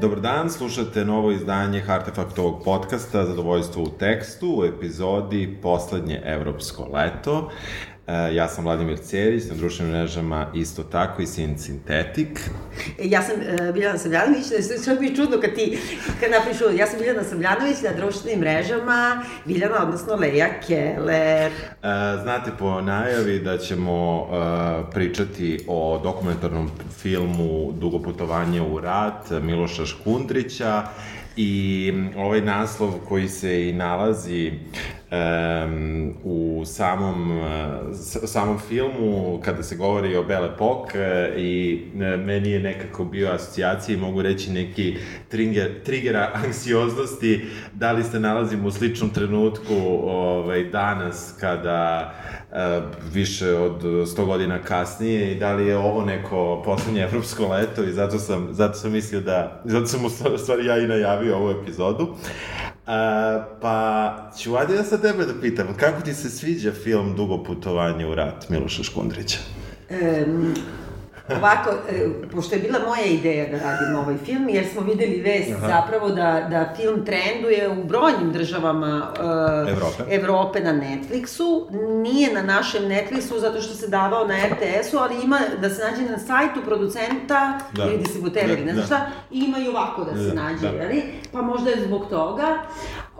Dobar dan, slušate novo izdanje Artefaktovog podcasta Zadovoljstvo u tekstu u epizodi Poslednje evropsko leto. E, ja sam Vladimir Cerić, na društvenim mrežama isto tako i Sin Sintetik. E, ja sam uh, Biljana Savljanović, da što mi je čudno kad ti, kad napriš ja sam Biljana Savljanović na društvenim mrežama, Biljana, odnosno Leja Keller. E, znate po najavi da ćemo uh, pričati o dokumentarnom filmu Dugo putovanje u rat Miloša Škundrića i ovaj naslov koji se i nalazi um, u samom, uh, samom filmu kada se govori o Belle Epoque uh, i uh, meni je nekako bio asocijacija i mogu reći neki trigger, triggera anksioznosti da li se nalazimo u sličnom trenutku ovaj, danas kada uh, više od 100 godina kasnije i da li je ovo neko poslednje evropsko leto i zato sam, zato sam mislio da, zato sam u stvari ja i najavio ovu epizodu. A, pa ću ajde ja sad tebe da pitam, kako ti se sviđa film Dugo putovanje u rat Miloša Škundrića? Um, Ovako, e, pošto je bila moja ideja da radim ovaj film, jer smo videli vest Aha. zapravo da, da film trenduje u brojnim državama uh, Evrope. Evrope na Netflixu, nije na našem Netflixu zato što se davao na RTS-u, ali ima da se nađe na sajtu producenta da. ili distributera da, ne znam da. šta, i ima i ovako da se da. nađe, da. ali, pa možda je zbog toga.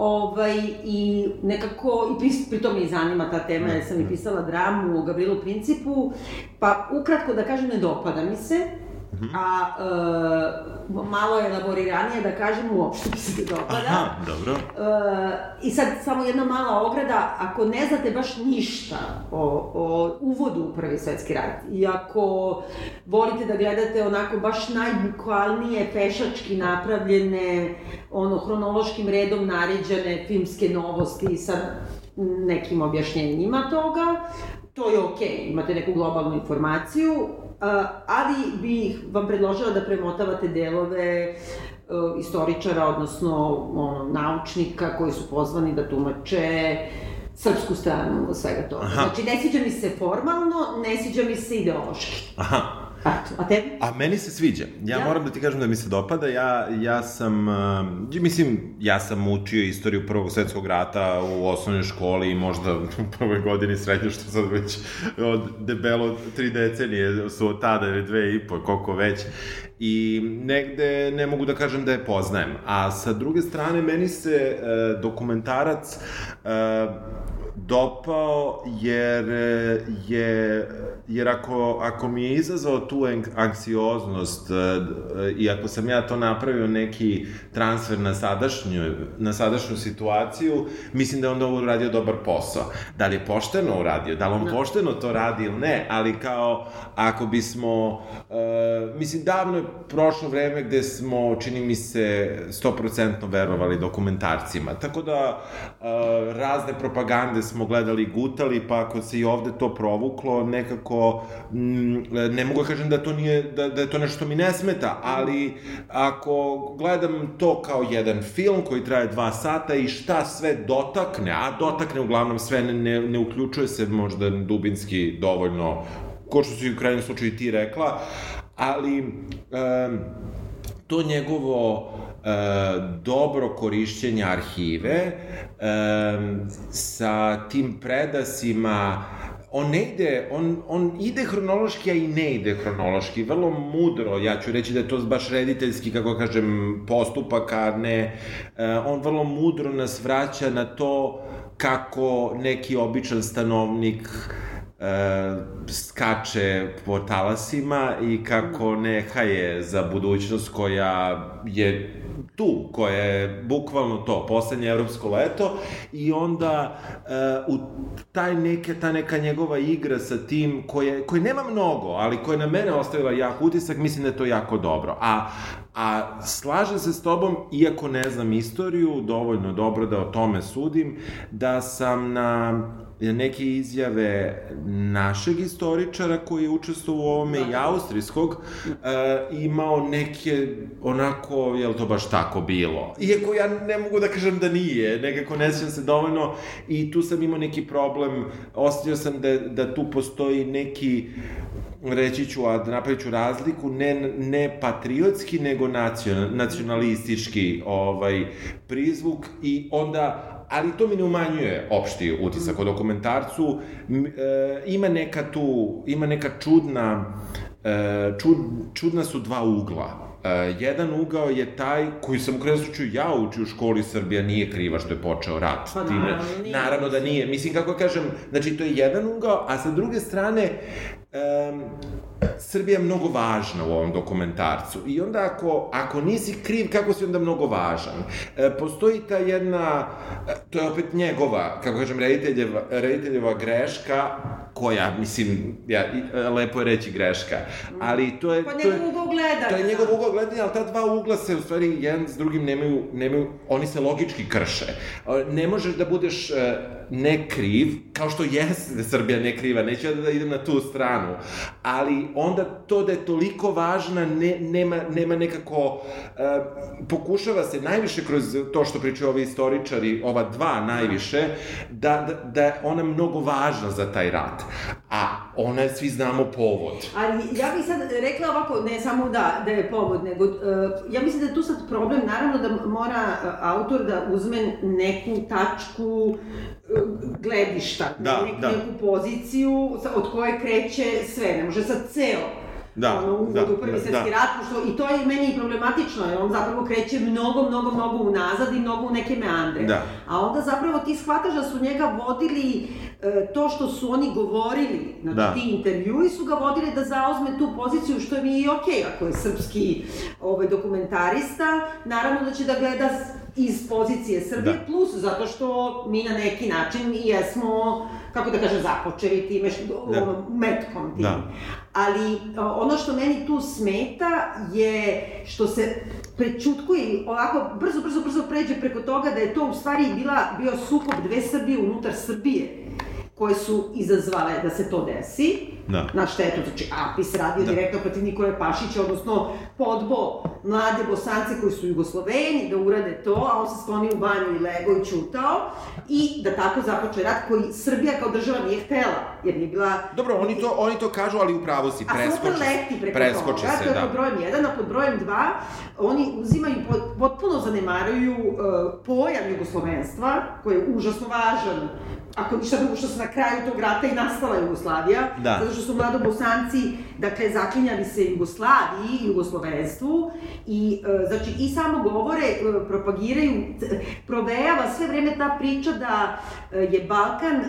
Ovaj, I nekako, i pri, pri tom me i zanima ta tema, jer sam i pisala dramu o Gabrielu Principu, pa ukratko da kažem, ne dopada mi se, Mhm. A e, malo elaboriranije da kažem, uopšte mi se dopada. Aha, dobro. E, I sad samo jedna mala ograda, ako ne znate baš ništa o, o uvodu u Prvi svetski rat, i ako volite da gledate onako baš najbukvalnije pešački napravljene, ono, hronološkim redom naređene filmske novosti sa nekim objašnjenjima toga, to je okej, okay. imate neku globalnu informaciju, ali bih vam predložila da premotavate delove istoričara, odnosno ono, naučnika koji su pozvani da tumače srpsku stranu svega toga. Aha. Znači, ne sviđa mi se formalno, ne sviđa mi se ideološki. Aha. Eto, a tebi? A meni se sviđa. Ja, ja, moram da ti kažem da mi se dopada. Ja, ja sam, uh, mislim, ja sam učio istoriju Prvog svetskog rata u osnovnoj školi i možda u prvoj godini srednje, što sad već od debelo tri decenije su od tada ili dve i po, koliko već. I negde ne mogu da kažem da je poznajem. A sa druge strane, meni se uh, dokumentarac uh, dopao jer je jer ako, ako mi je izazvao tu anksioznost e, i ako sam ja to napravio neki transfer na sadašnju, na sadašnju situaciju, mislim da je onda ovo uradio dobar posao. Da li je pošteno uradio, da li on. Da. pošteno to radi ili ne, ali kao ako bismo, uh, mislim davno je prošlo vreme gde smo, čini mi se, 100% verovali dokumentarcima. Tako da uh, razne propagande smo gledali i gutali, pa ako se i ovde to provuklo, nekako mm, ne mogu da kažem da to nije da, da je to nešto mi ne smeta, ali ako gledam to kao jedan film koji traje dva sata i šta sve dotakne, a dotakne uglavnom sve ne, ne, ne uključuje se možda dubinski dovoljno ko što si u krajnjem slučaju ti rekla, ali um, to njegovo e, dobro korišćenje arhive e, sa tim predasima on ne ide, on, on ide hronološki, a i ne ide hronološki, vrlo mudro, ja ću reći da je to baš rediteljski, kako kažem, postupak, a ne, e, on vrlo mudro nas vraća na to kako neki običan stanovnik skače po talasima i kako nehaje za budućnost koja je tu, koja je bukvalno to, poslednje evropsko leto i onda uh, u taj neke, ta neka njegova igra sa tim koje, koje nema mnogo, ali koje na mene ostavila jak utisak, mislim da je to jako dobro. A A slažem se s tobom, iako ne znam istoriju, dovoljno dobro da o tome sudim, da sam na neke izjave našeg istoričara koji je učestvovao u ovome da. i austrijskog uh, imao neke onako, je li to baš tako bilo? Iako ja ne mogu da kažem da nije, nekako ne sjećam se dovoljno i tu sam imao neki problem, ostavio sam da, da tu postoji neki reći ću, a da napravit ću razliku, ne, ne patriotski, nego nacional, nacionalistički ovaj, prizvuk i onda ali to mi ne umanjuje opšti utisak o dokumentarcu. E, ima neka tu, ima neka čudna, e, čud, čudna su dva ugla. E, jedan ugao je taj koji sam u slučaju ja učio u školi Srbija nije kriva što je počeo rat. Pa naravno, nije. naravno da nije. Mislim, kako kažem, znači to je jedan ugao, a sa druge strane, um, Srbija je mnogo važna u ovom dokumentarcu i onda ako, ako nisi kriv, kako si onda mnogo važan? E, postoji ta jedna, e, to je opet njegova, kako kažem, rediteljeva, rediteljeva greška, koja, mislim, ja, e, lepo je reći greška, ali to je... Pa to je, njegov ugao gledanja. To je njegov ugao gledanja, ali ta dva ugla se u stvari jedan s drugim nemaju, nemaju, oni se logički krše. E, Ne možeš da budeš e, ne kriv, kao što jeste da Srbija ne kriva, neću ja da idem na tu stranu, ali onda to da je toliko važna, ne, nema, nema nekako, e, pokušava se najviše kroz to što pričaju ovi istoričari, ova dva najviše, da, da, da je ona mnogo važna za taj rat. A ona je, svi znamo, povod. Ali ja bih sad rekla ovako, ne samo da, da je povod, nego uh, ja mislim da je tu sad problem, naravno da mora uh, autor da uzme neku tačku uh, gledišta, Da, nek, da. neku poziciju od koje kreće sve, ne može sad ceo Da, ono, uvod da, u prvi da, svetski da. rat, što, i to je meni problematično, jer on zapravo kreće mnogo, mnogo, mnogo unazad i mnogo u neke meandre. Da. A onda zapravo ti shvataš da su njega vodili e, to što su oni govorili, znači Da. ti intervjui su ga vodili da zauzme tu poziciju, što je mi i okej, ako je srpski ovaj, dokumentarista, naravno da će da gleda iz pozicije Srbije, Da. plus zato što mi na neki način i jesmo, kako da kažem, započeli time, što, Da. ono, metkom tim. Da. Ali ono što meni tu smeta je što se prečutkuje i ovako brzo, brzo, brzo pređe preko toga da je to u stvari bila, bio sukob dve Srbije unutar Srbije koje su izazvale da se to desi, Da. na štetu, znači APIS radio Da. direktno protiv Nikole Pašića, odnosno podbo mlade bosance koji su Jugosloveni da urade to, a on se sklonio u banju i lego i čutao, i da tako započe rat koji Srbija kao država nije htela, jer nije bila Dobro, oni to, oni to kažu, ali upravo si, preskoče. leti preko preskoče toga, se, to je da. pod brojem 1, a pod brojem 2 oni uzimaju, pot- potpuno zanemaruju uh, pojam jugoslovenstva, koji je užasno važan ako ništa drugo što se na kraju tog rata i nastala Jugoslavija, Da. zato što su mladobosanci, dakle, zaklinjali se Jugoslaviji i jugoslovenstvu i, e, znači, i samo govore, e, propagiraju, provejava sve vreme ta priča da e, je Balkan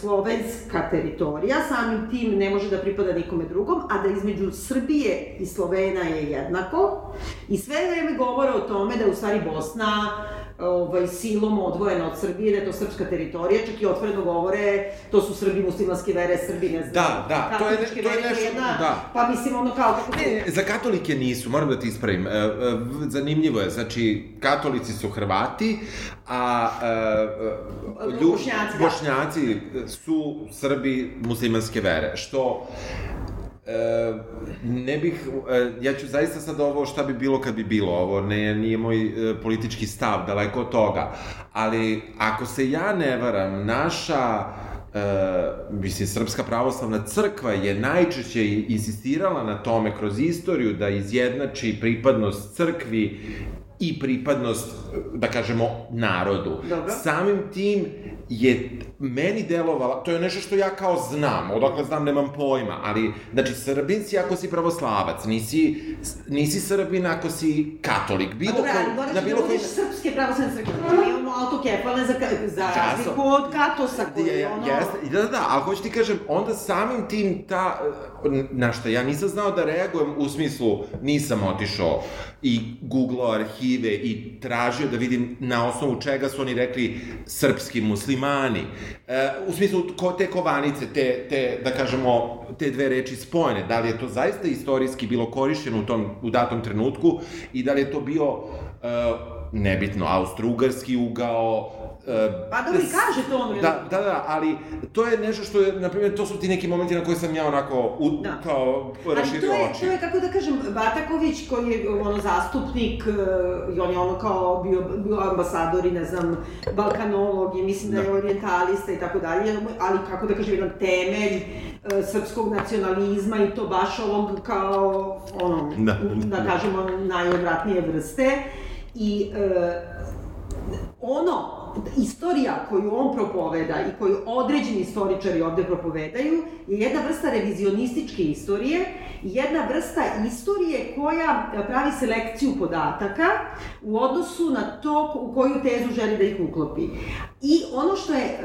slovenska teritorija, samim tim ne može da pripada nikome drugom, a da između Srbije i Slovena je jednako. I sve vreme govore o tome da je u stvari Bosna ovaj, silom odvojena od Srbije, da je to srpska teritorija, čak i otvoreno govore, to su Srbi muslimanske vere, Srbi ne znam. Da, da, to je ne- to je nešto- jedna, da. Pa mislim, ono kao, kako Ne, ne, za katolike nisu, moram da ti ispravim. E, e, zanimljivo je, znači, katolici su Hrvati, a e, e, lju- Bošnjaci, da. bošnjaci su Srbi muslimanske vere, što E, ne bih, e, ja ću zaista sad ovo šta bi bilo kad bi bilo, ovo ne, nije moj e, politički stav, daleko od toga, ali ako se ja ne varam, naša e, mislim, Srpska pravoslavna crkva je najčešće insistirala na tome kroz istoriju da izjednači pripadnost crkvi i pripadnost, da kažemo, narodu. Dobro. Samim tim je meni delovala, to je nešto što ja kao znam, odakle znam nemam pojma, ali, znači, Srbin si ako si pravoslavac, nisi, nisi Srbin ako si katolik, bilo Pa dobro, ali koji, moraš da bilo koji... srpske pravoslavne crkve. Mi imamo autokefalne za, za razliku od katosa koji Je, ono... Jeste, da, da, da, ali hoću ti kažem, onda samim tim ta, na šta, ja nisam znao da reagujem u smislu, nisam otišao i googlao arhive i tražio da vidim na osnovu čega su oni rekli srpski muslimani. E, u smislu ko, te kovanice, te, te, da kažemo, te dve reči spojene, da li je to zaista istorijski bilo korišćeno u tom, u datom trenutku i da li je to bio e, nebitno, austro-ugarski ugao, Uh, pa dobro i kaže to ono. Da, da, da, ali to je nešto što je, na primjer, to su ti neki momenti na koje sam ja onako, u, da. kao, raširio oči. Ali to je, to je, kako da kažem, Bataković koji je ono zastupnik, uh, i on je ono kao bio, bio ambasador i ne znam, balkanolog i mislim da, da je orientalista i tako dalje, ali kako da kažem, jedan temelj uh, srpskog nacionalizma i to baš ovog kao, ono, da, da kažemo, najodvratnije vrste. I uh, ono istorija koju on propoveda i koju određeni istoričari ovde propovedaju je jedna vrsta revizionističke istorije jedna vrsta istorije koja pravi selekciju podataka u odnosu na to u koju tezu želi da ih uklopi. I ono što je e,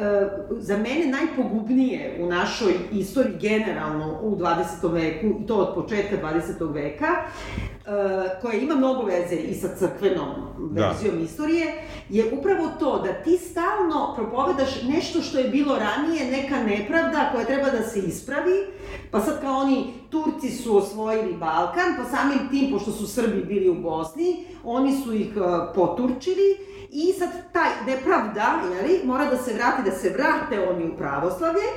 za mene najpogubnije u našoj istoriji generalno u 20. veku, i to od početka 20. veka, e, koja ima mnogo veze i sa crkvenom da. verzijom da. istorije, je upravo to da ti stalno propovedaš nešto što je bilo ranije, neka nepravda koja treba da se ispravi, pa sad kao oni Turci su osvojili Balkan, pa samim tim, pošto su Srbi bili u Bosni, oni su ih uh, poturčili i sad taj nepravda, jeli, mora da se vrati, da se vrate oni u pravoslavlje,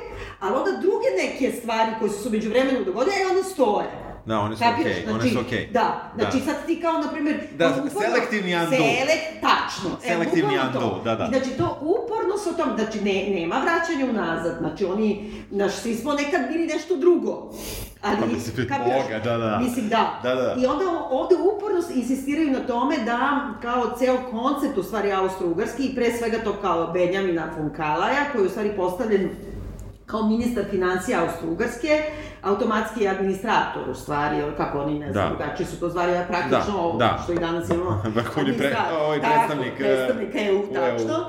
ali onda druge neke stvari koje su se među vremenu dogodile, e, one stoje. Da, one su okej, okay, znači, one su okej. Okay. Da, znači da. sad ti kao, na primjer... Da, uporno, selektivni andu. Selek, tačno. Selektivni e, andu, da, da. I znači to uporno se o tom, znači ne, nema vraćanja unazad, znači oni, znaš, svi smo nekad bili nešto drugo. Ali, pa mislim, Boga, da, da. Mislim, da. da, da. I onda ovde uporno insistiraju na tome da, kao ceo koncept, u stvari, austro-ugarski, i pre svega to kao Benjamina von Kalaja, koji je u stvari postavljen kao ministar financija Austro-Ugarske, automatski administrator, u stvari, kako oni ne znam, da. drugačije su to zvali, praktično da, ovo, da. što i danas imamo. Vrhovni pre, ovaj predstavnik, tako, predstavnik EU, u tačno, EU.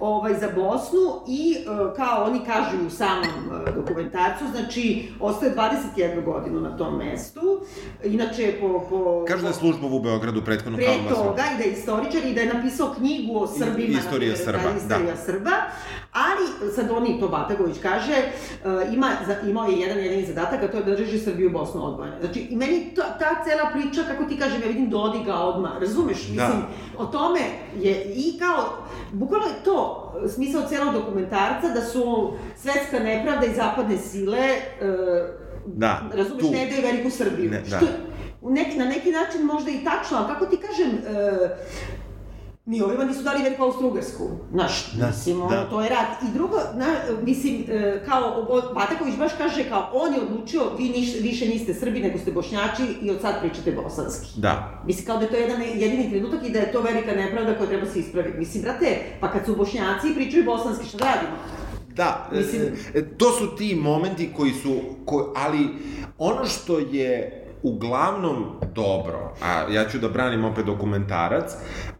ovaj, za Bosnu i e, kao oni kažu u samom e, dokumentarcu, znači, ostaje 21 godinu na tom mestu, inače po... po Kažu da je služba u Beogradu prethodno pre kao toga i da je istoričar i da je napisao knjigu o Srbima. Istorija Srba, da. Istorija Srba, ali sad oni, to Batagović kaže, e, ima, imao je jedan jedini zadatak, a to je da drži Srbiju i Bosnu odvojene. Znači, i meni ta, ta cela priča, kako ti kažem, ja vidim Dodiga odmah, razumeš? Da. Mislim, o tome je i kao, bukvalno je to smisao celog dokumentarca, da su svetska nepravda i zapadne sile, e, da, razumeš, tu. ne daju veliku Srbiju. Ne, da. Što, u neki, na neki način možda i tačno, ali kako ti kažem, e, ni ovima nisu dali veliku Austro-Ugarsku. Znaš, da, mislim, da. to je rat. I drugo, na, mislim, e, kao, Bataković baš kaže kao, on je odlučio, vi niš, više niste Srbi, nego ste Bošnjači i od sad pričate bosanski. Da. Mislim, kao da je to jedan jedini trenutak i da je to velika nepravda koja treba se ispraviti. Mislim, brate, pa kad su Bošnjaci pričaju bosanski, šta da radimo? Da, Mislim... E, to su ti momenti koji su, ko, ali ono što je uglavnom dobro, a ja ću da branim opet dokumentarac,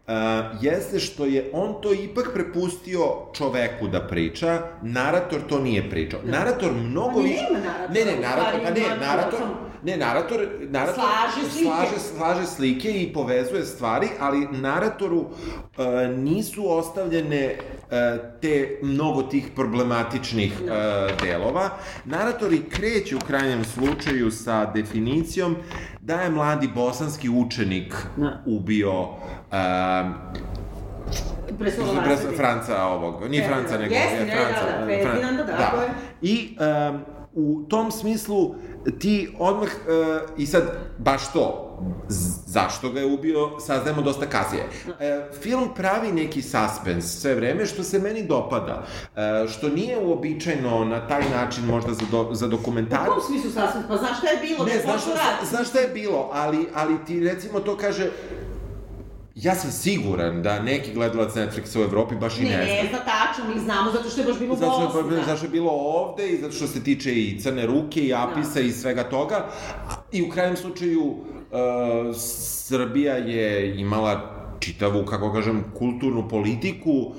uh, jeste što je on to ipak prepustio čoveku da priča, narator to nije pričao. Da. Narator mnogo više... Pa nema narator. Ne, ne, narator, pa ne, narator... Ne, narator, narator slaže slike. Slaže, slaže slike i povezuje stvari, ali naratoru uh, nisu ostavljene uh, te mnogo tih problematičnih uh, delova. Naratori kreću u krajnjem slučaju sa definicijom da je mladi bosanski učenik da. ubio uh, Pres, Franca ovog, nije Franca, nego Jeste, je Franca. Da, da, Ferdinanda, da, da. da. I um, u tom smislu ti odmah, uh, i sad, baš to, zašto ga je ubio, saznajemo dosta kasnije. E, film pravi neki suspens sve vreme, što se meni dopada. E, što nije uobičajeno na taj način možda za, do, za dokumentar. U kom smislu suspens? Pa znaš šta je bilo? Ne, znaš šta, znaš šta je bilo, ali, ali ti recimo to kaže, Ja sam siguran da neki gledalac Netflixa u Evropi baš i ne, ne zna. Ne, zna tačno, mi znamo zato što je baš bilo zato što, da. Zato što je bilo ovde i zato što se tiče i crne ruke i apisa da. i svega toga. I u krajnjem slučaju uh, Srbija je imala čitavu, kako kažem, kulturnu politiku,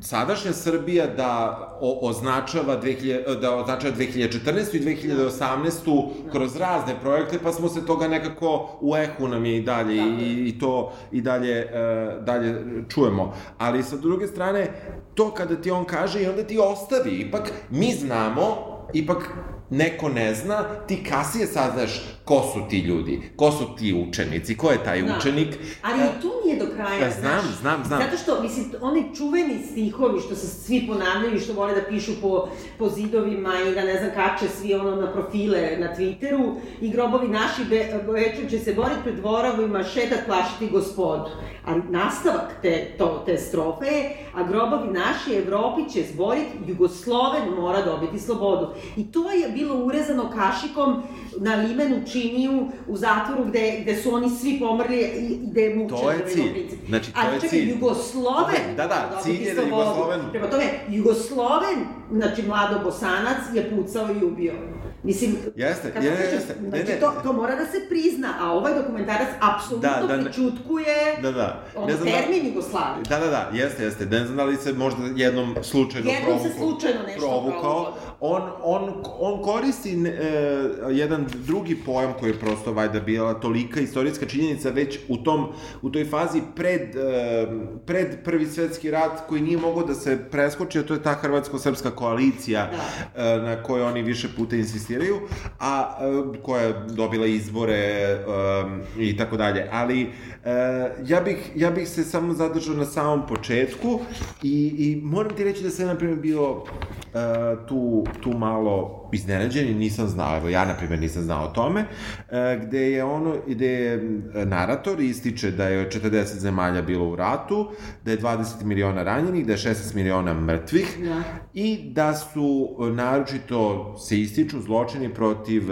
sadašnja Srbija da o, označava, 2000, da označava 2014. i 2018. kroz razne projekte, pa smo se toga nekako u ehu nam je i dalje i, i to i dalje, e, dalje čujemo. Ali sa druge strane, to kada ti on kaže i onda ti ostavi, ipak mi znamo, ipak neko ne zna, ti kasije saznaš ko su ti ljudi, ko su ti učenici, ko je taj da. učenik. Ali i tu nije do kraja, E, znam, znaš. znam, znam. Zato što, mislim, oni čuveni stihovi što se svi ponavljaju i što vole da pišu po, po zidovima i da ne znam kače svi ono na profile na Twitteru i grobovi naši be, večer će se boriti pred dvorovima, šetat plašiti gospodu. Ali nastavak te, to, te strofe je, a grobovi naši Evropi će zboriti, Jugosloven mora dobiti slobodu. I to je bilo urezano kašikom na limenu činiju u zatvoru gde, gde su oni svi pomrli i gde je mučen. To je cilj. Znači, to Ali je čekaj, cilj. Jugosloven Da, da, cilj je da. Jugosloven- Prema tome, Jugosloven, znači mlado bosanac, je pucao i ubio. Mislim, Jeste, kažem, jeste. Ne, Znači, ne. to, to mora da se prizna, a ovaj dokumentarac apsolutno Da, da, ne. pričutkuje Da, da. ono, Ne znam da- termin Jugoslavije. Da, da, da, jeste, jeste. Ne znam da li se možda jednom slučajno Jednom se provukao- slučajno nešto provukao. provuklo. On, on, on koristi e, jedan drugi pojam koji je prosto valjda bila tolika istorijska činjenica već u tom, u toj fazi pred, pred prvi svetski rat koji nije mogao da se preskoči, a to je ta hrvatsko-srpska koalicija Da. e, na kojoj oni više puta insistiraju, a e, koja je dobila izbore i tako dalje. Ali e, ja, bih, ja bih se samo zadržao na samom početku i, i moram ti reći da sam, na primjer, bio tu, tu malo iznenađen i nisam znao, evo ja, na primjer, nisam znao o tome, e, gde je ono, gde je e, narator ističe da je 40 zemalja bilo u ratu, da je 20 miliona ranjenih, da je 16 miliona mrtvih, Da. i da su e, naročito se ističu zločini protiv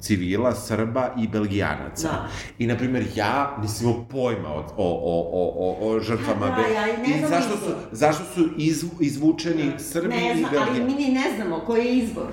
civila, Srba i Belgijanaca. Da. I, na primjer, ja nisam imao pojma o, o, o, o, o, žrtvama. Da, ja i ne I znam zašto su, zašto su izvu, izvučeni Srbi Ne i znam, ali mi ni ne znamo koji je izvor.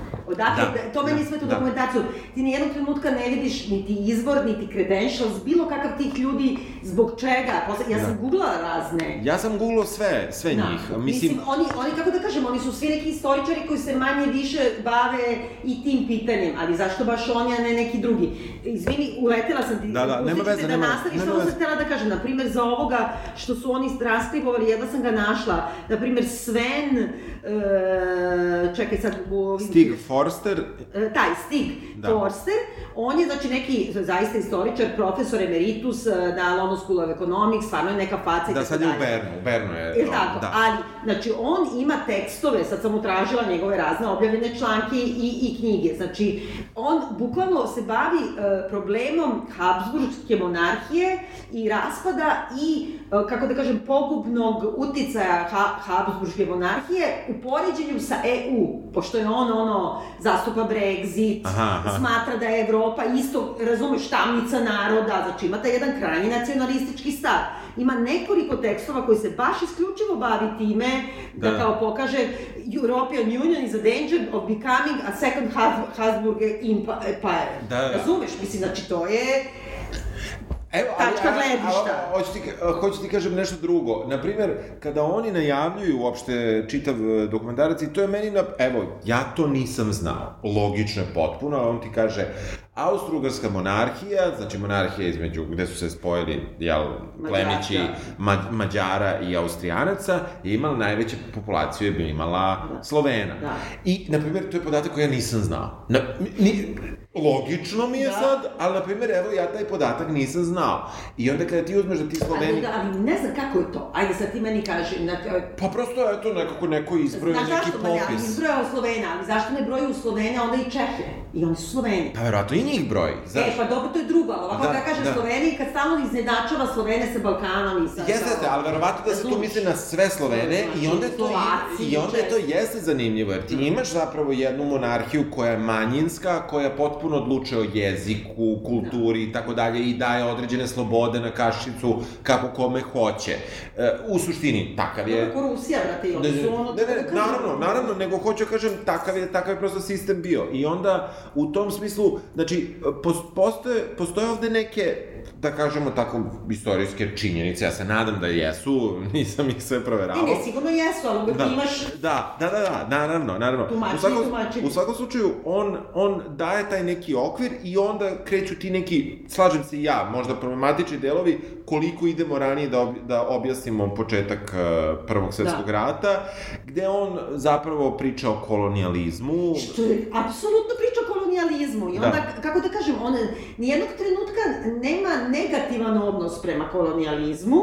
Odakle, Da, to meni da, sve tu da. dokumentaciju. Ti ni jednog trenutka ne vidiš niti izvor, niti credentials, bilo kakav tih ljudi, zbog čega. Posle, ja sam Da. googlala razne. Ja sam googlao sve, sve Da. njih. Mislim, Mislim, oni, oni, kako da kažem, oni su svi neki istoričari koji se manje više bave i tim pitanjem, ali zašto baš oni, a ne neki drugi? Izvini, uletela sam ti, Da, da, nema veze, da nema- nastaviš, nema samo sam htela da kažem, na primjer, za ovoga što su oni transkribovali, jedva sam ga našla, na primjer, Sven, e, čekaj sad, ovim... Stig Forster, E, taj Stig Da. da. Forster, on je znači neki zaista istoričar, profesor emeritus e, na London School of Economics, stvarno je neka faca i da tako sad je u dalje. Bernu, u Bernu je. Jel tako? Da. Ali, znači, on ima tekstove, sad sam utražila njegove razne objavljene članke i, i knjige. Znači, on bukvalno se bavi e, problemom Habsburgske monarhije i raspada i, e, kako da kažem, pogubnog uticaja ha, Habsburgske monarhije u poređenju sa EU, pošto je on, ono, zastupa Brexit, Aha, aha. smatra da je Evropa isto, razumeš, tamnica naroda, znači ima taj jedan krajnji nacionalistički stav. Ima nekoliko tekstova koji se baš isključivo bavi time da, Da. kao pokaže European Union is a danger of becoming a second Habs- Habsburg empire. Da, da. Razumeš? Mislim, znači to je... Evo, Tačka gledišta. Ali, hoću, ti, hoću ti kažem nešto drugo. Naprimer, kada oni najavljuju uopšte čitav e, dokumentarac, i to je meni na... Evo, ja to nisam znao. Logično je potpuno, ali on ti kaže Austro-Ugarska monarhija, znači monarhija između, gde su se spojili, jel, plemići ma, Mađara i Austrijanaca, je imala najveću populaciju, je imala Da. Slovena. Da. I, na primjer, to je podatak koji ja nisam znao. Na, ni, logično mi je Da. sad, ali, na primjer, evo, ja taj podatak nisam znao. I onda kada ti uzmeš da ti Ali, Sloveni... da, ali ne znam kako je to. Ajde sad ti meni kaži, na, Pa prosto, eto, nekako neko izbrojio Znaš neki zašto, ma ja popis. izbrojao Slovena, ali zašto ne broju Slovene, onda i Čehe? I oni su Sloveni. Pa verovatno i njih broji, znaš. E, pa dobro, to je drugo, ali ovako Da, da, kažem da. Sloveniji, kad stalno iznenačava Slovene sa Balkanom i sa... Jeste, jeste, ali verovatno da se tu Razumeš? misli na sve Slovene i onda je to, i onda je to jeste zanimljivo, jer ti imaš zapravo jednu monarhiju koja je manjinska, koja potpuno odlučuje o jeziku, kulturi i tako dalje i daje određene slobode na kašicu kako kome hoće. E, u suštini, takav je... Kako Rusija, brate, oni su ono... ne, ne, naravno, naravno, nego hoću da kažem, takav je, takav je prosto sistem bio. I onda, u tom smislu, znači, pos- postoje, postoje ovde neke, da kažemo tako, istorijske činjenice, ja se nadam da jesu, nisam ih sve proveravao. Ne, ne, sigurno jesu, ali uvek Da, imaš... da, da, da, da, naravno, naravno. Tumačenje, u svakom, tumačenje. U svakom slučaju, on, on daje taj neki okvir i onda kreću ti neki, slažem se ja, možda problematični delovi, koliko idemo ranije da, ob, da objasnimo početak uh, Prvog svetskog Da. rata, gde on zapravo priča o kolonijalizmu. Što je apsolutno priča o kolonijalizmu. kolonijalizmu i onda, da. kako da kažem, on nijednog trenutka nema negativan odnos prema kolonijalizmu,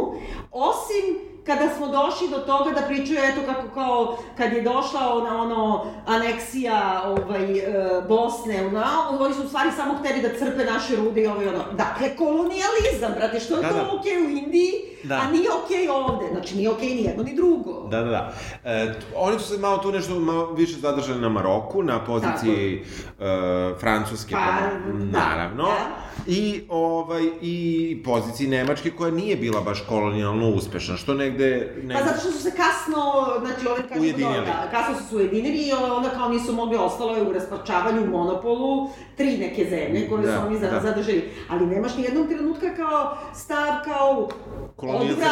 osim kada smo došli do toga da pričaju, eto kako kao, kad je došla ona ono aneksija ovaj, e, Bosne, na, oni su u stvari samo hteli da crpe naše rude i ovaj ono. Dakle, kolonijalizam, brate, što je da, to da. okej okay u Indiji, da. a nije okej okay ovde. Znači, nije okej okay ni jedno ni drugo. Da, da, da. E, oni su se malo tu nešto malo više zadržali na Maroku, na poziciji uh, Francuske, pa, da, naravno. Da. I, ovaj, I poziciji Nemačke koja nije bila baš kolonijalno uspešna, što negde... negde... Pa zato što su se kasno, znači ovaj kažemo ujedinili. da, kasno su se ujedinili i onda kao nisu mogli, ostalo je u raspačavanju monopolu tri neke zemlje koje da, su oni da. zadržali. Ali nemaš ni jednog trenutka kao stav kao kolonijalizam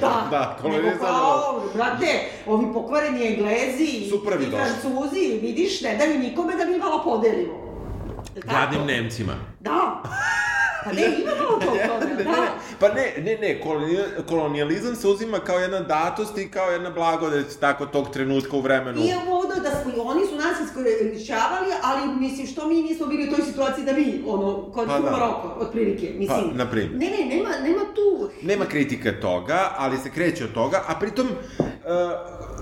Da, da kolonijalizam nego kao, brate, ovi pokvareni Englezi i Francuzi, vidiš, ne daju nikome da mi malo podelimo. Gladnim Nemcima. Da. Pa ne, ima malo to toga, da. Ne, pa ne, ne, ne, kolonijalizam se uzima kao jedna datost i kao jedna blagodet tako tog trenutka u vremenu. I ono da smo, oni su nas iskorišćavali, ali mislim što mi nismo bili u toj situaciji da mi, ono, kod pa, da. Maroko, otprilike, mislim. Pa, na primjer. Ne, ne, nema, nema tu... Nema kritika toga, ali se kreće od toga, a pritom... Uh,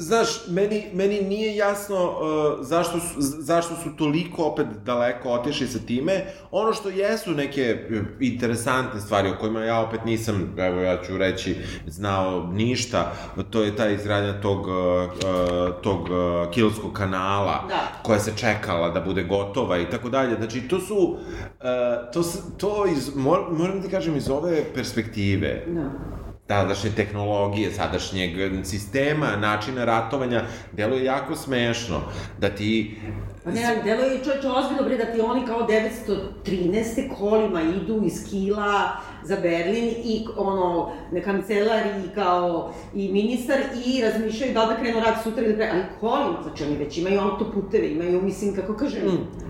Znaš, meni, meni nije jasno uh, zašto, su, zašto su toliko opet daleko otišli sa time. Ono što jesu neke uh, interesantne stvari o kojima ja opet nisam, evo ja ću reći, znao ništa, to je ta izgradnja tog, uh, uh, tog uh, kilskog kanala da. koja se čekala da bude gotova i tako dalje. Znači, to su, uh, to, to iz, moram da ti kažem, iz ove perspektive, da tadašnje tehnologije, sadašnjeg sistema, načina ratovanja, deluje jako smešno. Da ti... Pa ne, ali deluje čovječe ozbiljno bre da ti oni kao 913. kolima idu iz Kila za Berlin i ono, ne kancelar i kao i ministar i razmišljaju da da krenu rad sutra ili da krenu, ali kolima, znači oni već imaju autoputeve, imaju, mislim, kako kažem... Mm.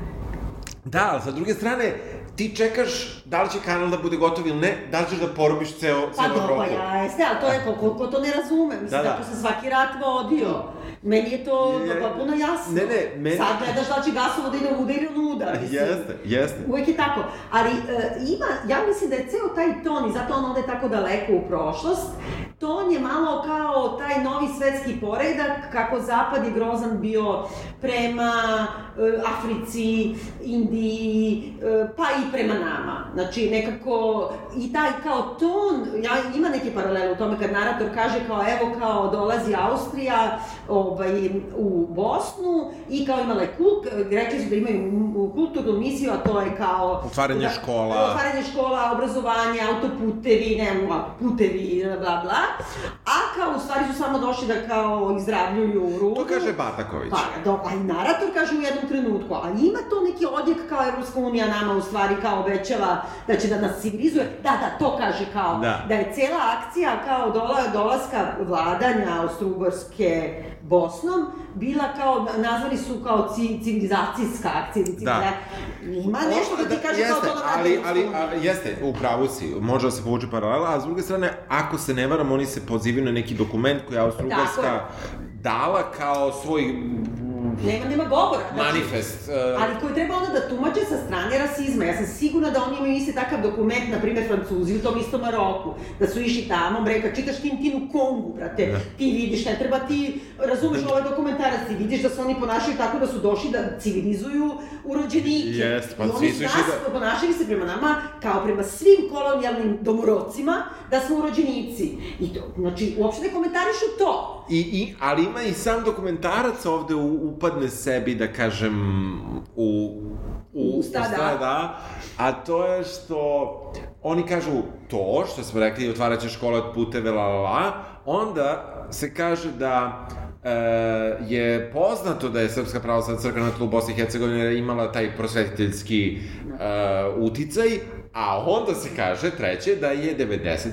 Da, sa druge strane, ti čekaš da li će kanal da bude gotov ili ne, da li ćeš da porobiš ceo, pa ceo Evropu. Pa dobro, ja jeste, ali to je koliko ko to ne razume. Mislim, da, da. se svaki rat vodio. Meni je to je, pa puno jasno. Ne, ne, meni... Sad gledaš da će gasovod ide uda ili nuda. Mislim. Jeste, jeste. Uvek je tako. Ali e, ima, ja mislim da je ceo taj ton, i zato on ode tako daleko u prošlost, ton je malo kao taj novi svetski poredak, kako Zapad je grozan bio prema e, Africi, Indiji, e, pa i prema nama. Znači, nekako, i taj kao ton, ja, ima neke paralele u tome kad narator kaže kao, evo, kao dolazi Austrija, ovaj, u Bosnu i kao imala je kult, rekli su da imaju kulturnu misiju, a to je kao... Otvaranje da, škola. Otvaranje škola, obrazovanje, autoputevi, ne, putevi, bla, bla. A kao, u stvari su samo došli da kao izravljuju rudu. To kaže Bataković. Pa, do, a i narator kaže u jednom trenutku, a ima to neki odjek kao Evropska unija nama u stvari kao obećava da će da nas civilizuje. Da, da, to kaže kao, da, da je cela akcija kao dola, dolaska vladanja Austro-Ugarske Bosnom bila kao, nazvali su kao civilizacijska akcija. Da. Ima nešto da ti da, kaže jeste, kao to da ali, ali, a, jeste, u pravu si, može da se povuče paralela, a s druge strane, ako se ne varam, oni se pozivaju na neki dokument koji je Austro-Ugarska dala kao svoj Nema, nema govora. Znači, Manifest. Uh... Ali koji treba onda da tumače sa strane rasizma. Ja sam sigurna da oni imaju isti takav dokument, na primjer Francuzi u tom istom Maroku, da su išli tamo, bre, kad čitaš Tintinu Kongu, brate, da. ti vidiš, ne treba ti, razumeš ovaj dokumentarac, ti vidiš da se oni ponašaju tako da su došli da civilizuju urođenike. Jest, pa I svi su išli da... ponašali se prema nama kao prema svim kolonijalnim domorodcima da smo urođenici. I to, znači, uopšte ne komentarišu to. I, i, ali ima i sam dokumentarac ovde upadne sebi, da kažem, u u usta, da. da. A to je što oni kažu to, što smo rekli, otvaraće škole od puteve, la, la, la, onda se kaže da e, je poznato da je Srpska pravoslavna crkva na tlu Bosne i Hercegovine imala taj prosvetiteljski e, uticaj, A onda se kaže, treće, da je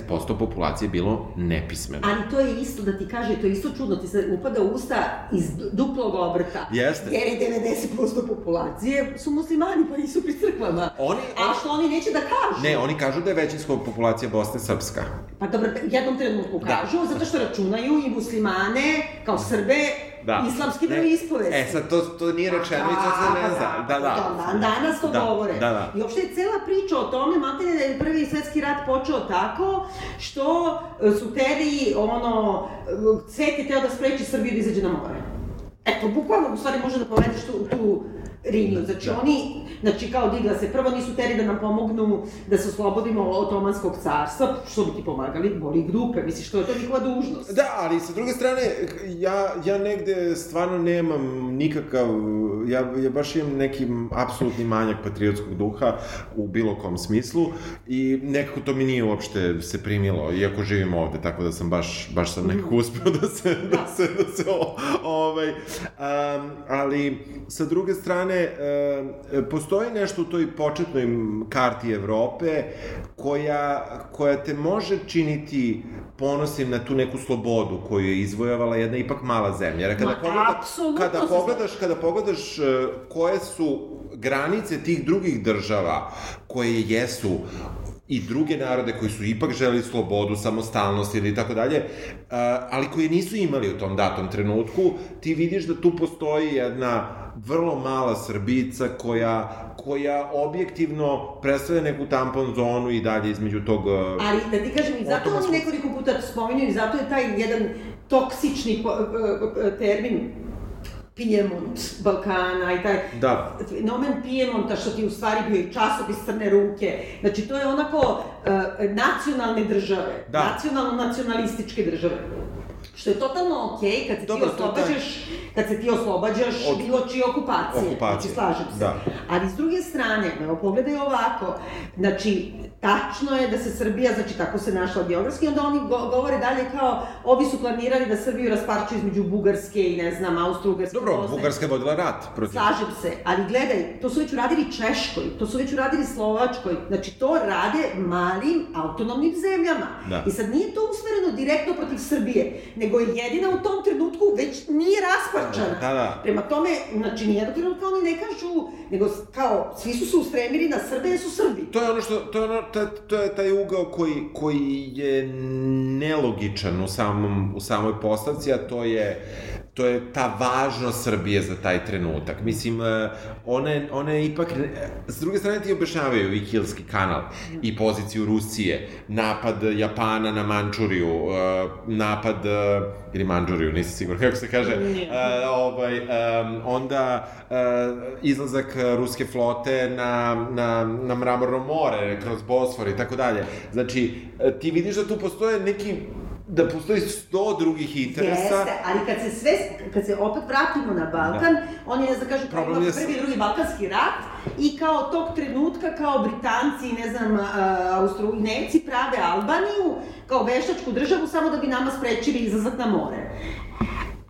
90% populacije bilo nepismeno. Ali to je isto, da ti kaže, to je isto čudno, ti se upada u usta iz duplog obrta. Jeste. Jer je 90% populacije su muslimani, pa nisu pri crkvama. Oni, A što oni neće da kažu? Ne, oni kažu da je većinska populacija Bosne srpska. Pa dobro, jednom trenutku da. kažu, da. zato što računaju i muslimane, kao Srbe, da. islamske veroispovesti. E, sad to, to nije rečeno i to se ne zna. Da, da. Dan danas to da, govore. Da, da. I uopšte je cela priča o tome, materi da je prvi svetski rat počeo tako, što su teri, ono, svet je teo da spreči Srbiju da izađe na more. Eto, bukvalno, u stvari, može da povedeš tu, tu liniju. Znači, da. oni, znači, kao digla se, prvo nisu teri da nam pomognu da se oslobodimo od Otomanskog carstva, što bi ti pomagali, boli ih dupe, misliš, što je to njihova dužnost. Da, ali sa druge strane, ja, ja negde stvarno nemam nikakav, ja, ja baš imam neki apsolutni manjak patriotskog duha u bilo kom smislu i nekako to mi nije uopšte se primilo, iako živim ovde, tako da sam baš, baš sam nekako mm. uspeo da se, da, da se, da se, o, ovaj, um, ali sa druge strane, strane, e, postoji nešto u toj početnoj karti Evrope koja, koja te može činiti ponosim na tu neku slobodu koju je izvojavala jedna ipak mala zemlja. Kada, Ma, pogleda, kada, pogledaš, kada pogledaš e, koje su granice tih drugih država koje jesu i druge narode koji su ipak želi slobodu, samostalnost ili tako dalje, ali koji nisu imali u tom datom trenutku, ti vidiš da tu postoji jedna vrlo mala Srbica koja, koja objektivno predstavlja neku tampon zonu i dalje između tog... Ali da ti kažem, i zato oni nekoliko puta spominju i zato je taj jedan toksični termin Pijemont Balkana i taj da. fenomen Pijemonta što ti u stvari bio i časopis Crne ruke. Znači to je onako uh, nacionalne države, da. nacionalno-nacionalističke države. Što je totalno okej okay, kad se Dobro, ti oslobađaš, taj... kad se ti oslobađaš Od... bilo čije okupacije. Okupacije. Znači, slažem se. Da. Ali s druge strane, evo, pogledaj ovako, znači, tačno je da se Srbija, znači tako se našla geografski, onda oni go govore dalje kao, ovi su planirali da Srbiju rasparčuju između Bugarske i ne znam, Austro-Ugarske. Dobro, Bosne. Bugarska je vodila rat protiv. Slažem se, ali gledaj, to su već uradili Češkoj, to su već uradili Slovačkoj, znači to rade malim autonomnim zemljama. Da. I sad nije to usmereno direktno protiv Srbije, nego je jedina u tom trenutku već nije rasparčana. Da, da. Prema tome, znači nijednog trenutka oni ne kažu, nego kao, svi su se ustremili na Srbe, su Srbi. To je ono što, to je ono, to, to je taj ugao koji, koji je nelogičan u, samom, u samoj postavci, a to je to je ta važnost Srbije za taj trenutak. Mislim, e, one, one ipak, s druge strane ti objašnjavaju i Kilski kanal i poziciju Rusije, napad Japana na Mančuriju, e, napad, e, ili Mančuriju, nisam sigurno kako se kaže, ovaj, onda izlazak ruske flote na, na, na Mramorno more, kroz Bosfor i tako dalje. Znači, ti vidiš da tu postoje neki da postoji sto drugih interesa. Jeste, ali kad se sve, kad se opet vratimo na Balkan, da. oni, ne znam, kažu, prvi i drugi balkanski rat, i kao tog trenutka, kao Britanci, ne znam, Austro, Nemci prave Albaniju, kao veštačku državu, samo da bi nama sprečili izlazak na more.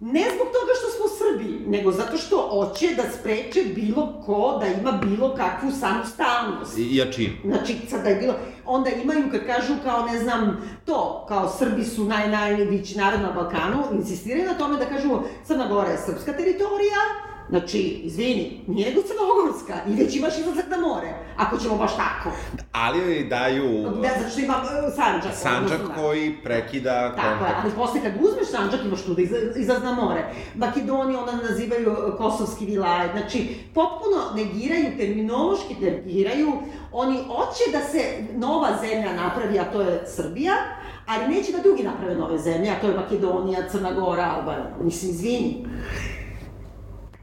Ne zbog toga što smo Srbi, nego zato što hoće da spreče bilo ko da ima bilo kakvu samostalnost. I jačinu. Znači, sad da je bilo... Onda imaju, kad kažu kao, ne znam, to, kao Srbi su naj, najveći narod na Balkanu, insistiraju na tome da kažu Crna Gora je srpska teritorija, Znači, izvini, nije do Crnogorska i već imaš izlazak na more, ako ćemo baš tako. Ali joj daju... Ne, zato što ima uh, Sanđak. Sanđak odnosno, koji prekida tako kontakt. Tako je, ali posle kad uzmeš Sanđak imaš tu da izlaz na more. Makedoniju onda nazivaju uh, kosovski vilajet. Znači, potpuno negiraju, terminološki negiraju. Oni hoće da se nova zemlja napravi, a to je Srbija, ali neće da drugi naprave nove zemlje, a to je Makedonija, Crna Gora, Albanija. Mislim, izvini.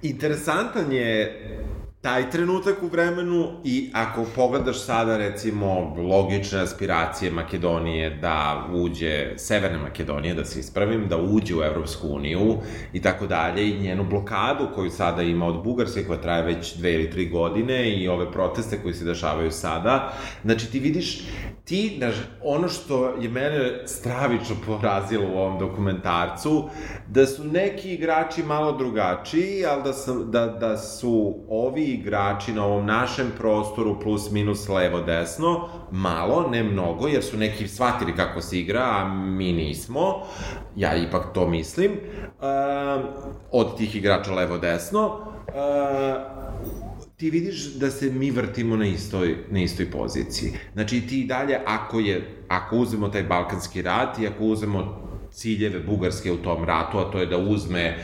Interesantan je taj trenutak u vremenu i ako pogledaš sada recimo logične aspiracije Makedonije da uđe, Severne Makedonije, da se ispravim, da uđe u Evropsku uniju i tako dalje i njenu blokadu koju sada ima od Bugarske koja traje već dve ili tri godine i ove proteste koji se dešavaju sada, znači ti vidiš ti, znaš, ono što je mene stravično porazilo u ovom dokumentarcu, da su neki igrači malo drugačiji, ali da, sam, da, da su ovi igrači na ovom našem prostoru plus minus levo desno, malo, ne mnogo, jer su neki shvatili kako se igra, a mi nismo, ja ipak to mislim, uh, od tih igrača levo desno, uh, ti vidiš da se mi vrtimo na istoj, na istoj poziciji. Znači ti dalje, ako je, ako uzmemo taj balkanski rat i ako uzmemo ciljeve Bugarske u tom ratu, a to je da uzme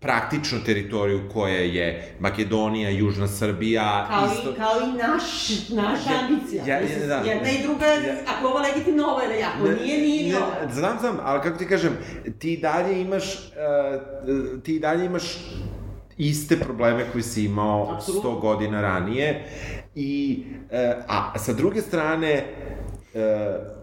praktično teritoriju koja je Makedonija, Južna Srbija, Kao, isto... i, kao i naš, naša Ja- ambicija. ja- Mislim, da. Jedna i druga, Ja- ako ovo legitimno, ovo je, ako nije, nije ni ne, ovo. Znam, znam, ali kako ti kažem, ti dalje imaš, uh, ti dalje imaš iste probleme koje si imao Apsolutno. 100 godina ranije i, uh, a sa druge strane, uh,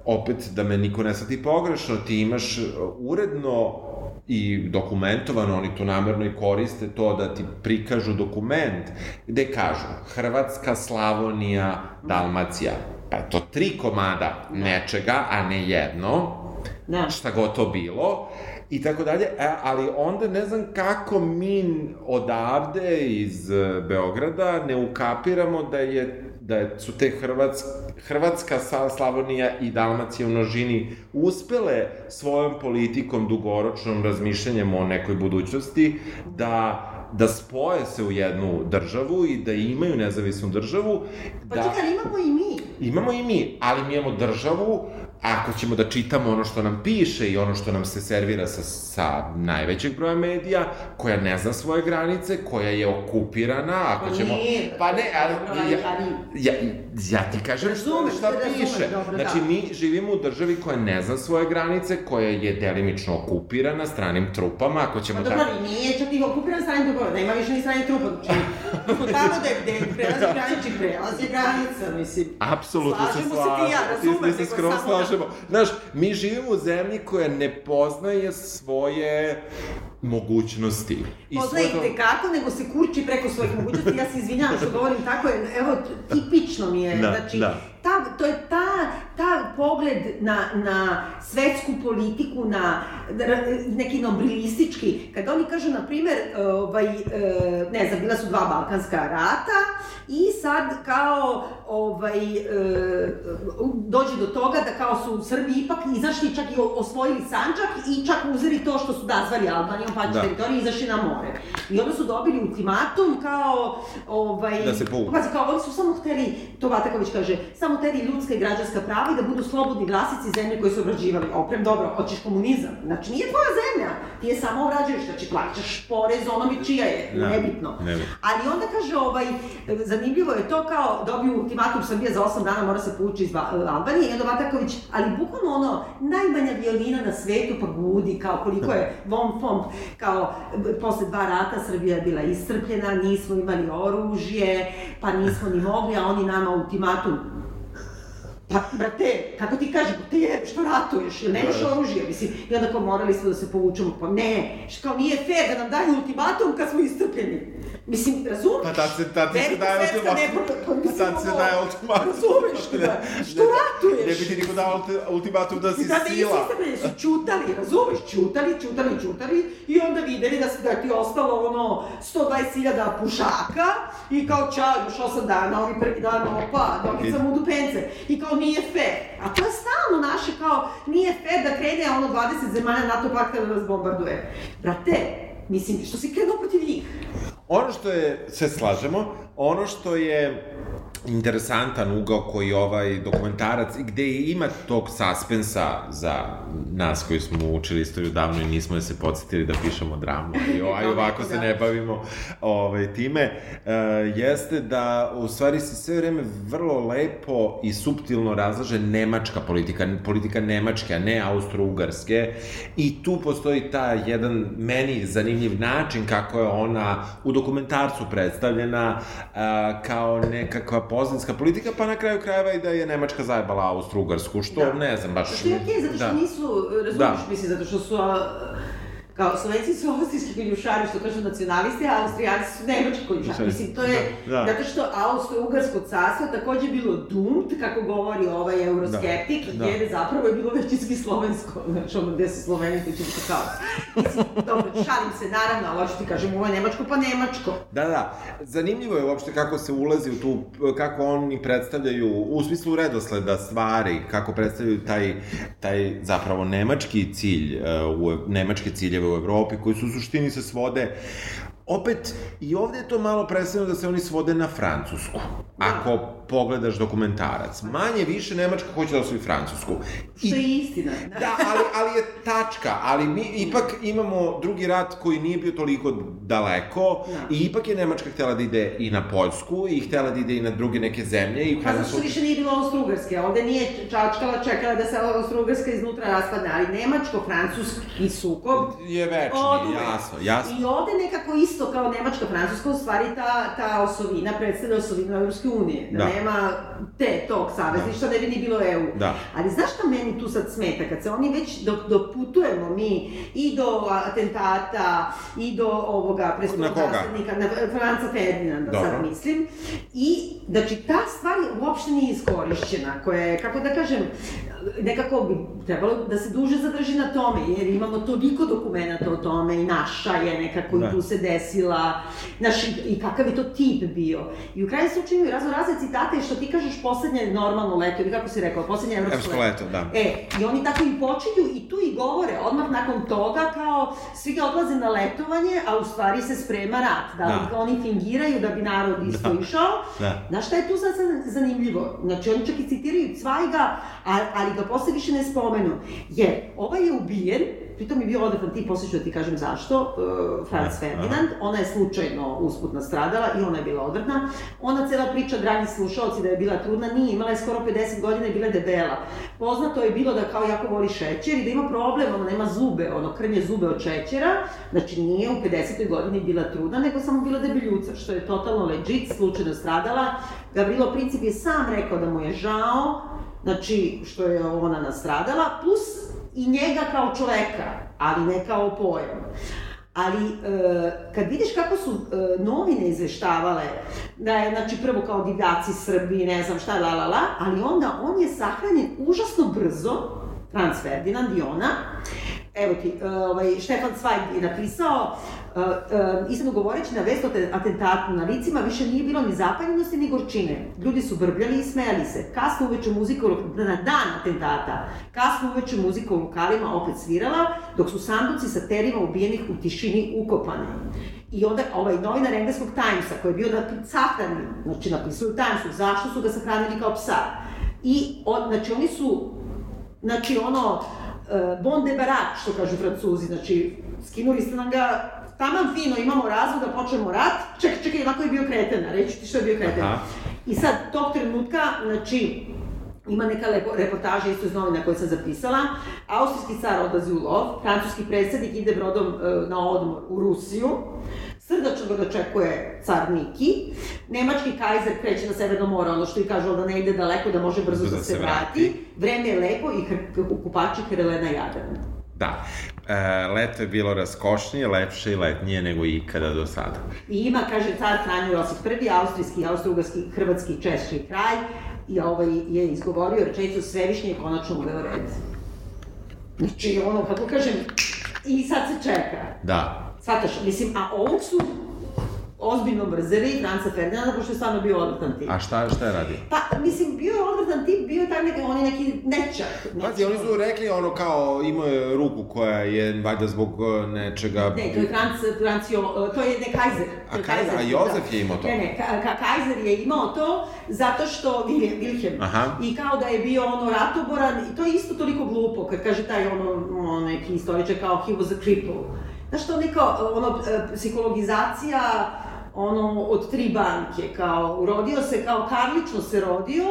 opet da me niko ne shvati pogrešno, ti imaš uredno i dokumentovano, oni to namerno i koriste to da ti prikažu dokument gde kažu Hrvatska, Slavonija, Dalmacija. Pa je to tri komada nečega, a ne jedno, Da. šta god to bilo, i tako dalje, e, ali onda ne znam kako mi odavde iz e, Beograda ne ukapiramo da je da su te Hrvatska, Hrvatska, Slavonija i Dalmacija u množini uspele svojom politikom, dugoročnom razmišljanjem o nekoj budućnosti da da spoje se u jednu državu i da imaju nezavisnu državu. Pa da... čekaj, imamo i mi. Imamo i mi, ali mi imamo državu, ako ćemo da čitamo ono što nam piše i ono što nam se servira sa, sa najvećeg broja medija, koja ne zna svoje granice, koja je okupirana, ako Pa ćemo... nije. Pa ne, ali... Ja, ja, ja ti kažem Razumem, šta, šta razumem, piše. dobro, znači, da. mi živimo u državi koja ne zna svoje granice, koja je delimično okupirana stranim trupama, ako ćemo Pa da... dobro, ali nije čak i okupiran stranim trupama, nema više ni stranih trupa. Znači, tamo da je, gde prelazi granični prelaz je granica, mislim. Apsolutno se Slažemo se ti ja, razumem, da- slažemo. Znaš, mi živimo u zemlji koja ne poznaje svoje mogućnosti. I Poznaje svoje- kako, nego se kurči preko svojih mogućnosti. Ja se izvinjavam što govorim tako, evo, tipično mi je. Da, znači, da. Ta, to je ta, ta pogled na, na svetsku politiku, na r- neki nobilistički, kad oni kažu, na primer, ovaj, e, ne znam, bila su dva balkanska rata i sad kao ovaj, e, dođe do toga da kao su Srbi ipak izašli, čak i osvojili Sanđak i čak uzeli to što su nazvali Albanijom, pa Da. teritoriji i izašli na more. I onda su dobili ultimatum kao, ovaj... Da se povuku. Pazi, kao oni su samo hteli, to Vataković kaže, samo hteli ljudska i građanska prava i da budu slobodni glasici zemlje koje su obrađivali. Oprem, dobro, hoćeš komunizam. Znači, nije tvoja zemlja, ti je samo obrađuješ, znači plaćaš porez onome čija je, Da, nebitno. nebitno. Ali onda kaže, ovaj, zanimljivo je to kao dobio ultimatum Srbija za 8 dana mora se povući iz Va- Albanije i onda Vataković, ali bukvalno ono, najmanja violina na svetu pa gudi, kao koliko je von font, kao posle dva rata Srbija je bila iscrpljena, nismo imali oružje, pa nismo ni mogli, a oni nama ultimatum Pa, brate, kako ti kažem, te jebe, što ratuješ, jel nemaš da. oružje, mislim, i onda kao morali smo da se povučemo, pa ne, što kao nije fair da nam daju ultimatum kad smo iscrpljeni. Mislim, razumeš? Pa tad se, tad se daje ultimatum. pa mislim, Tad se ono, daje ultimatum. Razumeš da, što ratuješ? Ne bi ti niko dao ulti- ultimatum da si Da, da nisu sila. iscrpljeni, su čutali, razumeš, čutali, čutali, čutali i onda videli da, se, da ti ostalo ono 120.000 pušaka i kao čao, još 8 dana, ovi prvi dan, opa, dobit sam u dupence i kao nije fair. A to je stalno naše kao, nije fair da krene ono 20 zemalja NATO pakta da nas bombarduje. Brate, mislim, što si krenuo protiv njih? Ono što je, sve slažemo, ono što je interesantan ugao koji ovaj dokumentarac, gde ima tog suspensa za nas koji smo učili istoriju davno i nismo se podsjetili da pišemo dramu, i, o- a i ovako se ne bavimo ovaj, time, uh, jeste da u stvari se sve vreme vrlo lepo i suptilno razlaže nemačka politika, politika Nemačke, a ne Austro-Ugarske i tu postoji ta jedan meni zanimljiv način kako je ona u dokumentarcu predstavljena a, kao nekakva poznanska politika, pa na kraju krajeva i da je Nemačka zajebala Austro-Ugarsku, što Da. ne znam baš... Što je okej, zato što da. nisu, razumiješ, Da. mislim, zato što su, a, kao Slovenci su austrijski konjušari, što kažu nacionalisti, a Austrijanci su nemački konjušari. Konjušari. Mislim, to je, Da, da. zato što Austro-Ugarsko carstvo takođe bilo dumt, kako govori ovaj euroskeptik, Da. jer zapravo je bilo većinski slovensko, znači ono gde su Sloveni, tu će biti kao. Mislim, dobro, šalim se, naravno, ali hoću ti kažem, ovo je nemačko, pa nemačko. Da, da. Zanimljivo je uopšte kako se ulazi u tu, kako oni predstavljaju, u smislu redosleda stvari, kako predstavljaju taj, taj zapravo nemački cilj, uh, u, nemačke ciljeve u Evropi, koji su u suštini se svode Opet, i ovde je to malo predstavljeno da se oni svode na Francusku. Ako pogledaš dokumentarac, manje više Nemačka hoće da osvoji Francusku. I, Što je istina. Da, da ali, ali je tačka, ali mi ipak imamo drugi rat koji nije bio toliko daleko da. i ipak je Nemačka htela da ide i na Poljsku i htela da ide i na druge neke zemlje. I pa zašto više nije bilo Austro-Ugrske, ovde nije čačkala, čekala da se Austro-Ugrska iznutra raspadne, ali Nemačko-Francuski sukob je večni, jasno, jasno. I ovde nekako isto kao Nemačka-Francuska, u stvari ta, ta osovina predstavlja osovinu Evropske unije, da, da. Nema te, tog savezništva, da. ne bi ni bilo EU. Da. Ali znaš šta meni tu sad smeta, kad se oni već, dok doputujemo mi i do atentata, i do ovoga presudnog naslednika, na Franca Ferdinanda, Dobro. sad mislim, i, znači, ta stvar uopšte nije iskorišćena, koja je, kako da kažem, nekako bi trebalo da se duže zadrži na tome, jer imamo toliko dokumenta o tome i naša je nekako da. i tu se desila, znaš, i kakav je to tip bio. I u kraju slučaju razno razne citate što ti kažeš poslednje normalno leto, ili kako si rekao, poslednje evropsko, evropsko leto. leto. da. E, i oni tako i počinju i tu i govore, odmah nakon toga kao svi ga odlaze na letovanje, a u stvari se sprema rat. Da, da. oni fingiraju da bi narod isto da. išao. Da. Znaš šta je tu sad zanimljivo? Znači, oni čak i citiraju Cvajga, ali ga posle više ne spomenu. Jer ovaj je ubijen, pritom je bio odvratan tip, posle ću da ti kažem zašto, uh, Franz Ferdinand, ona je slučajno usput nastradala i ona je bila odvrtna. Ona cela priča, dragi slušalci, da je bila trudna, nije, imala je skoro 50 godina i bila je debela. Poznato je bilo da kao jako voli šećer i da ima problem, ona nema zube, ono krnje zube od šećera, znači nije u 50. godini bila trudna, nego samo bila debeljuca, što je totalno legit, slučajno stradala. Gavrilo Princip je sam rekao da mu je žao, znači što je ona nastradala, plus i njega kao čoveka, ali ne kao pojam. Ali, e, kad vidiš kako su e, novine izveštavale, da je, znači, prvo kao divljaci Srbi, ne znam šta, la, la, la, ali onda on je sahranjen užasno brzo, Franz Ferdinand i ona, evo ti, e, ovaj, Štefan Zweig je napisao, iskreno govoreći na vest o atentatu na licima više nije bilo ni zapaljenosti ni gorčine. Ljudi su brbljali i smejali se. Kasno uveče muzika na dan atentata. Kasno uveče muzika u lokalima opet svirala, dok su sanduci sa terima ubijenih u tišini ukopani. I onda ovaj novinar engleskog Timesa, koji je bio na sahrani, znači napisao u Timesu, zašto su ga sahranili kao psa. I, on, znači, oni su, znači, ono, uh, bon de barak, što kažu francuzi, znači, skinuli ste nam ga taman fino imamo razlog da počnemo rat, čekaj, čekaj, onako je bio kreten, reći ti što je bio kreten. Aha. I sad, tog trenutka, znači, ima neka lepo, reportaža isto iz novina koju sam zapisala. Austrijski car odlazi u lov, francuski predsednik ide brodom e, na odmor u Rusiju, srdačno ga dočekuje car Niki, nemački kajzer kreće na severno more, ono što i kažu da ne ide daleko, da može brzo da, da se vrati, vreme je lepo i kupači Hrelena Jadran. Da. E, leto je bilo raskošnije, lepše i letnije nego ikada do sada. I ima, kaže, car Franjo Josip I, austrijski, austrougarski, hrvatski, češki kraj, i ovaj je izgovorio rečenicu svevišnje je konačno uveo red. Znači, ono, kako kažem, i sad se čeka. Da. Svataš, mislim, a ovog su ozbiljno mrzeli Franca Ferdinanda, pošto je stvarno bio odvrtan tip. A šta, šta je radio? Pa, mislim, bio je odvrtan tip, bio je taj neki, on je neki nečak. Pazi, oni su rekli ono kao, imao je ruku koja je, valjda zbog e, nečega... Ne, to je Franc, Francio, e, to je ne Kaiser. A, Kaiser, a Jozef da. je imao to? Ne, ne, ka, ka, Kaiser je imao to zato što, Wilhelm, Wilhelm Aha. i kao da je bio ono ratoboran, i to je isto toliko glupo, kad kaže taj ono, ono neki istoričar kao he was a cripple. Znaš, to neka, ono, e, psihologizacija ono, od tri banke, kao, rodio se, kao Karlično se rodio,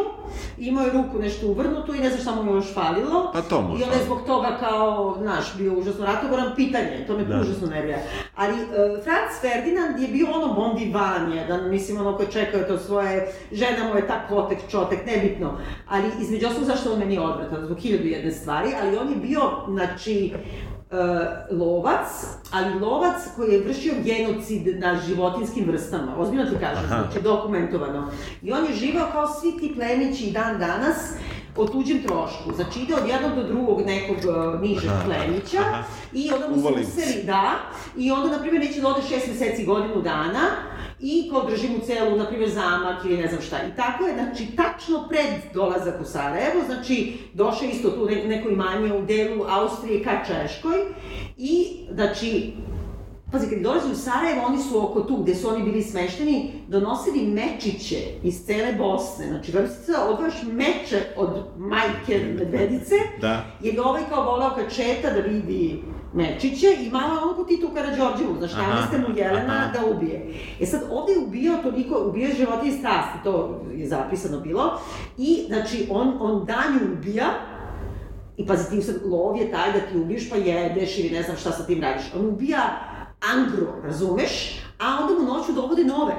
imao je ruku nešto uvrnutu i ne znaš šta mu je još falilo. Pa to može. I onda je zbog toga kao, znaš, bio užasno ratoboran, pitanje, to me da. užasno nervira. Ali uh, Franz Ferdinand je bio ono bon divan jedan, mislim, ono koji čekao to svoje, žena mu je tak kotek, čotek, nebitno. Ali između osnovu zašto on meni odvratan, zbog hiljadu jedne stvari, ali on je bio, znači, lovac, ali lovac koji je vršio genocid na životinskim vrstama, ozbiljno ti kažem, Aha. znači dokumentovano. I on je živao kao svi ti plemići dan danas, o tuđem trošku. Znači ide od jednog do drugog nekog uh, nižeg plemića aha. i onda mu se useli, da, i onda, na primjer, neće da ode šest meseci, godinu dana, i kao drži mu celu, na primjer, zamak ili ne znam šta. I tako je, znači, tačno pred dolazak u Sarajevo, znači, došao isto tu neko imanje u delu Austrije ka Češkoj i, znači, Pazi, kad dolazi u Sarajevo, oni su oko tu gde su oni bili smešteni, donosili mečiće iz cele Bosne. Znači, vrsti se odvaš meče od majke medvedice, Da. jer je ovaj kao volao kad četa da vidi mečiće i malo ono ko Tito Karadžorđevu, znaš, nameste mu Jelena aha. da ubije. E sad, ovde je ubio toliko, je životinje strasti, to je zapisano bilo, i, znači, on, on danju ubija, I pazi, ti sad, lov je taj da ti ubiješ pa jedeš ili ne znam šta sa tim radiš. On ubija angro, razumeš? A onda mu noću dovode nove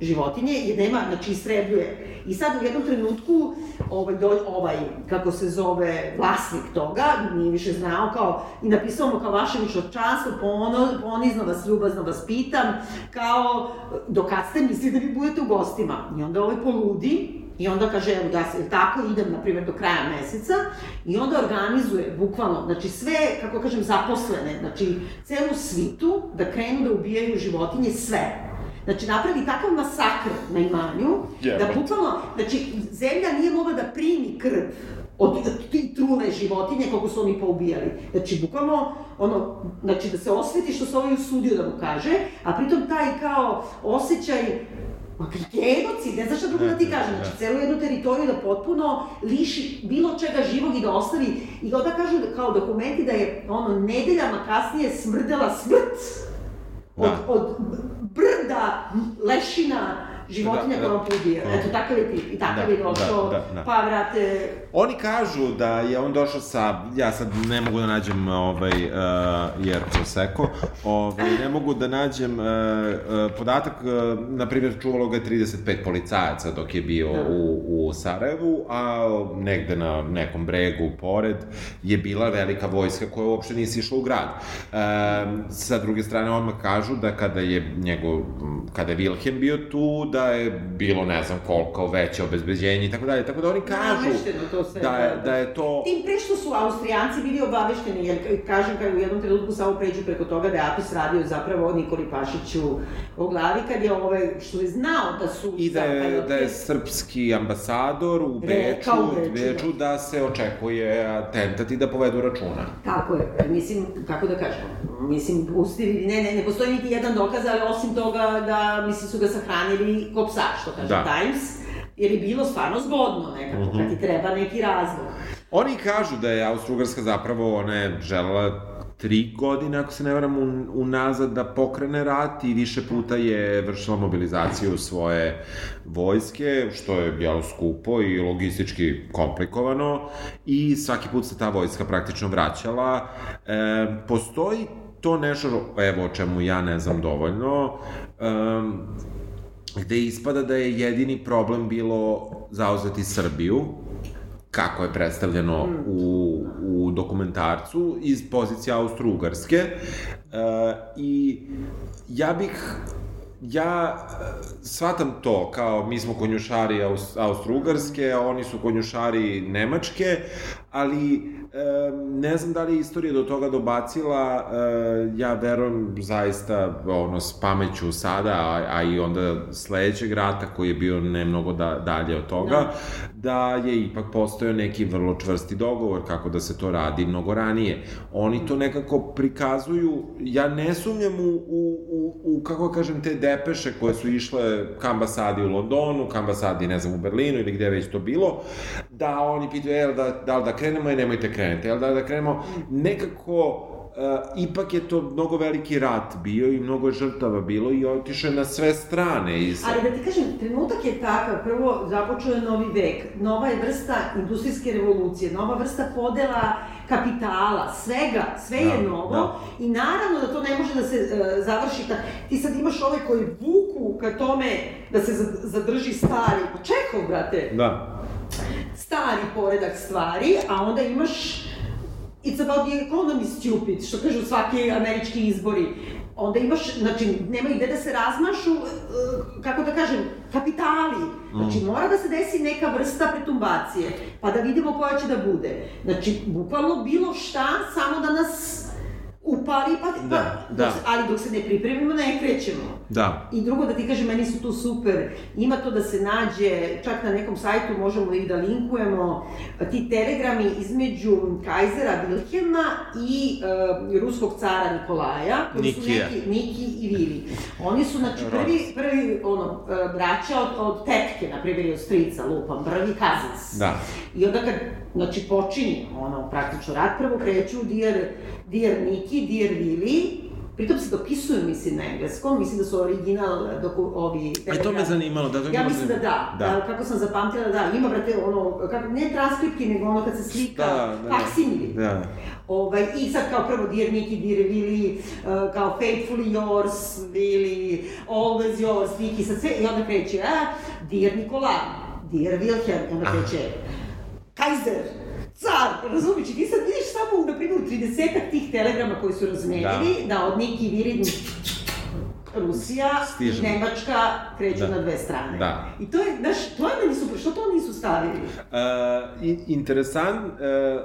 životinje, jer nema, znači istrebljuje. I sad u jednom trenutku, ovaj, do, ovaj, kako se zove, vlasnik toga, nije više znao, kao, i napisao mu kao vaše višočanstvo, pono, ponizno vas, ljubazno vas pitam, kao, do kad ste mislili da vi budete u gostima? I onda ovaj poludi, I onda kaže, evo da se, tako idem, na primjer, do kraja meseca, i onda organizuje, bukvalno, znači sve, kako kažem, zaposlene, znači celu svitu, da krenu da ubijaju životinje, sve. Znači, napravi takav masakr na imanju, da Jebote. bukvalno, znači, zemlja nije mogla da primi krv od ti trune životinje koliko su oni poubijali. Znači, bukvalno, ono, znači, da se osveti što se ovaj usudio da mu kaže, a pritom taj kao osjećaj Ma genocid, ne znaš šta drugo da ti kažem, znači celu jednu teritoriju da potpuno liši bilo čega živog i da ostavi, i onda kažu da, kao dokumenti da je ono nedeljama kasnije smrdela smrt od, Da. od brda lešina životinja Da, koja da. pobija. Da. Eto, takav je tip. I takav Da, je došao, da, da, da. pa vrate, Oni kažu da je on došao sa, ja sad ne mogu da nađem ovaj, uh, jer Prosecco, ovaj, ne mogu da nađem uh, uh, podatak, uh, na primjer, čuvalo ga je 35 policajaca dok je bio Da. u, u Sarajevu, a negde na nekom bregu pored je bila velika vojska koja uopšte nisi išla u grad. Um, sa druge strane, odmah kažu da kada je njegov, kada je Wilhelm bio tu, da je bilo ne znam koliko veće obezbeđenje i tako dalje, tako da oni kažu namešteno to sve. da je, da je to... Tim pre što su Austrijanci bili obavešteni, jer ka- kažem kad u jednom trenutku samo pređu preko toga da je Apis radio zapravo Nikoli Pašiću o glavi, kad je ovaj, što je znao da su... I da je, da je srpski ambasador u Beču, u u Beču, Beču da se očekuje atentat i da povedu računa. Tako je, mislim, kako da kažem, mislim, pustili, ne, ne, ne postoji niti jedan dokaz, ali osim toga da, mislim, su ga sahranili ko psa, što kaže Da. Times, jer je bilo stvarno zgodno nekako, Mhm. kad ti treba neki razlog. Oni kažu da je Austro-Ugarska zapravo, ona je želela tri godine, ako se ne varam, un, unazad da pokrene rat i više puta je vršila mobilizaciju svoje vojske, što je bilo skupo i logistički komplikovano i svaki put se ta vojska praktično vraćala. E, postoji to nešto, evo o čemu ja ne znam dovoljno, um, gde ispada da je jedini problem bilo zauzeti Srbiju, kako je predstavljeno u, u dokumentarcu iz pozicije Austro-Ugarske. E, i ja bih ja e, shvatam to kao mi smo konjušari Aus, Austro-Ugarske, oni su konjušari Nemačke, ali e, ne znam da li je istorija do toga dobacila, e, ja verujem zaista ono, s pameću sada, a, a i onda sledećeg rata koji je bio ne mnogo da, dalje od toga, da. da je ipak postojao neki vrlo čvrsti dogovor kako da se to radi mnogo ranije. Oni to nekako prikazuju, ja ne sumnjam u, u, u, u kako kažem, te depeše koje su išle ka ambasadi u Londonu, ka ambasadi, ne znam, u Berlinu ili gde već to bilo, da oni pitaju, jel da, da li da krenemo i nemojte krenete, jel da da krenemo, nekako Uh, ipak je to mnogo veliki rat bio i mnogo žrtava bilo i otišao je na sve strane. I sa... Ali da ti kažem, trenutak je takav, prvo započeo je novi vek, nova je vrsta industrijske revolucije, nova vrsta podela kapitala, svega, sve Da, je novo da. i naravno da to ne može da se uh, završi, ta, ti sad imaš ove koji vuku ka tome da se za- zadrži stari, pa brate, Da. Stari poredak stvari, a onda imaš It's about the economy stupid, što kažu svaki američki izbori. Onda imaš, znači, nema gde da se razmašu, e, kako da kažem, kapitali. Znači, mora da se desi neka vrsta pretumbacije, pa da vidimo koja će da bude. Znači, bukvalno bilo šta, samo da nas upali, pa, Da, pa, da. Dok, se- ali dok se ne pripremimo, ne krećemo. Da. I drugo da ti kažem, meni su tu super, ima to da se nađe, čak na nekom sajtu možemo ih da linkujemo, ti telegrami između Kajzera Wilhelma i e, ruskog cara Nikolaja, koji su Nikija. neki, Niki i Vili. Oni su, znači, prvi, prvi, ono, e, braća od, od tetke, na primjer, i od strica, lupam, prvi cousins. Da. I onda kad, znači, počinje, ono, praktično rat, prvo kreću Dear, Dear Niki, Dear Willy, Pritom se dopisuju, mislim, na engleskom, mislim da su original doku, ovi... I to me zanimalo, da to Ja mislim da da, Da. da. kako sam zapamtila, da, ima, brate, ono, kako, ne transkripti, nego ono kad se slika, Da, da, da. faksimili. Da. Ovaj, I sad kao prvo Dear Niki, Dear Willy, uh, kao Faithfully Yours, Willy, Always Yours, Niki, sad sve, i onda kreće, a, Dear Nikola, Dear Wilhelm, onda kreće, Kaiser, car, razumiješ, i ti sad vidiš samo, na primjer, u 30 tih telegrama koji su razmenjeni, da, da od Niki Viri Rusija Stižemo. i Nemačka kreću Da. na dve strane. Da. I to je, znaš, to je meni super, što to nisu stavili? Uh, in, interesant, uh,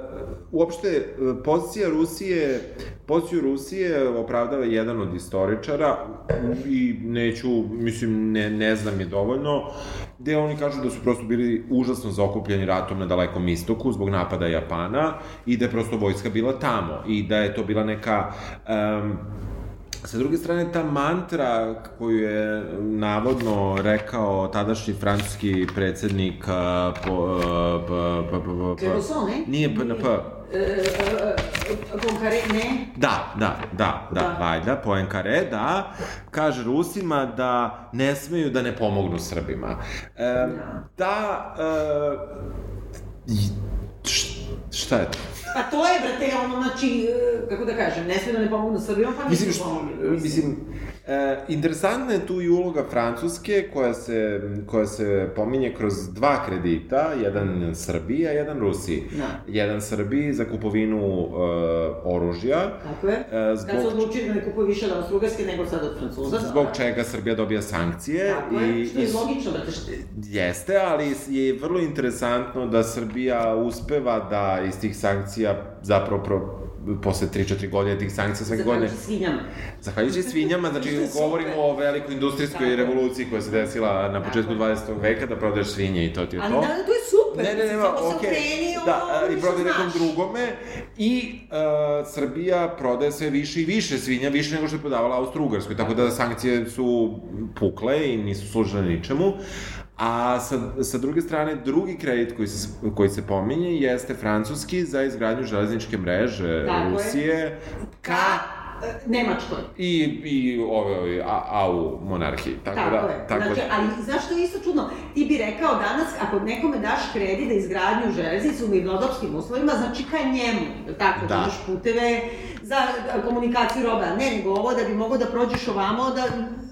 uopšte, uh, pozicija Rusije, poziciju Rusije opravdava jedan od istoričara i neću, mislim, ne, ne znam je dovoljno, gde oni kažu da su prosto bili užasno zaokupljeni ratom na dalekom istoku zbog napada Japana i da je prosto vojska bila tamo i da je to bila neka um, Sa druge strane, ta mantra koju je navodno rekao tadašnji francuski predsednik a, po, Clemenceau, ne? Nije P na P. E, e, e, Ponkare, ne? Da, da, da, da, Da. valjda, Poenkare, da, kaže Rusima da ne smeju da ne pomognu Srbima. E, da, e, šta je to? Pa to je, brate, ono, znači, e, kako da kažem, ne sve da ne pomognu Srbima, pa Mislim, što, pomogli. mislim, e, interesantna je tu i uloga Francuske, koja se, koja se pominje kroz dva kredita, jedan Srbiji, a jedan Rusiji. Da. Jedan Srbiji za kupovinu e, oružja, Tako je. e, Kad su zbog, odlučili da ne kupuju više od Austrougarske nego sad od Francuza. zbog čega Srbija dobija sankcije. Tako je, što je logično, brate, što... Jeste, ali je vrlo interesantno da Srbija uspeva da iz tih sankcija zapravo pro, posle 3-4 godine tih sankcija svake godine Zahvaljujući svinjama. Zahvaljujući svinjama, znači super. govorimo o velikoj industrijskoj Tako. revoluciji koja se desila na početku Tako je. 20. veka, da prodaješ svinje i to ti je Ali to. da, to je super. Ne, ne, ne, samo okreni, da, i prodaje nekom drugome i uh, Srbija prodaje sve više i više svinja, više nego što je prodavala Austro-Ugarskoj, tako da sankcije su pukle i nisu služile ničemu. A sa, sa druge strane, drugi kredit koji se, koji se pominje jeste francuski za izgradnju železničke mreže Tako je. Rusije Ka e, Nemačkoj. i, i ove, ove a, AU monarhiji. Tako, Tako, da, je. tako znači, da, ali znaš što je isto čudno? Ti bi rekao danas, ako nekome daš kredit da izgradnju železnicu u mirnodopskim uslovima, znači ka njemu, tako, da, Da. imaš puteve za komunikaciju roba, ne, nego ovo da bi mogao da prođeš ovamo, da,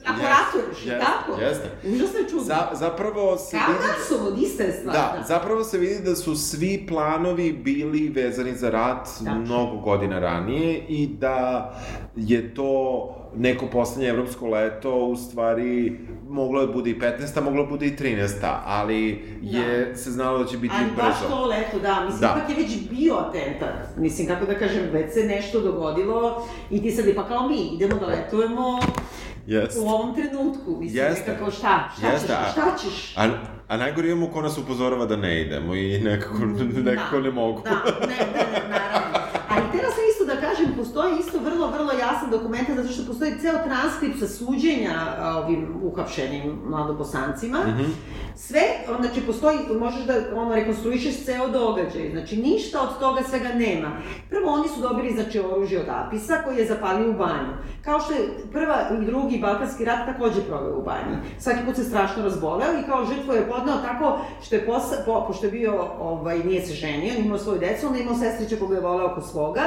ako ratuješ, jeste, tako? jeste. Užasno je čudno. za, zapravo se Kao vidi... gasovod, ista je stvar. Da, zapravo se vidi da su svi planovi bili vezani za rat Tačno. mnogo godina ranije i da je to neko poslednje evropsko leto u stvari moglo da bude i 15. moglo da bude i 13. ali je se znalo da će biti Ali baš brzo. to leto, da, mislim, Da. ipak je već bio atentat. Mislim, kako da kažem, već se nešto dogodilo i ti sad je pa kao mi, idemo da letujemo Jeste. u ovom trenutku. Mislim, Jeste. nekako šta, šta Jeste, ćeš, šta ćeš? A, a najgore imamo ko nas upozorava da ne idemo i nekako, nekako ne mogu. Da, ne, ne, ne, naravno. Ali htela sam isto da kažem, postoji isto vrlo, vrlo jasan dokument, zato što postoji ceo transkript sa suđenja ovim uhapšenim mladobosancima. Mhm. Sve, znači, postoji, možeš da ono, rekonstruišeš ceo događaj, znači ništa od toga svega nema. Prvo, oni su dobili, znači, oružje od Apisa, koji je zapalio u banju. Kao što je prva i drugi Balkanski rat takođe proveo u banji. Svaki put se strašno razboleo i kao žrtvo je podneo tako što je posa, po, pošto je bio, ovaj, nije se ženio, nije imao svoju decu, onda je imao sestrića koga je voleo oko svoga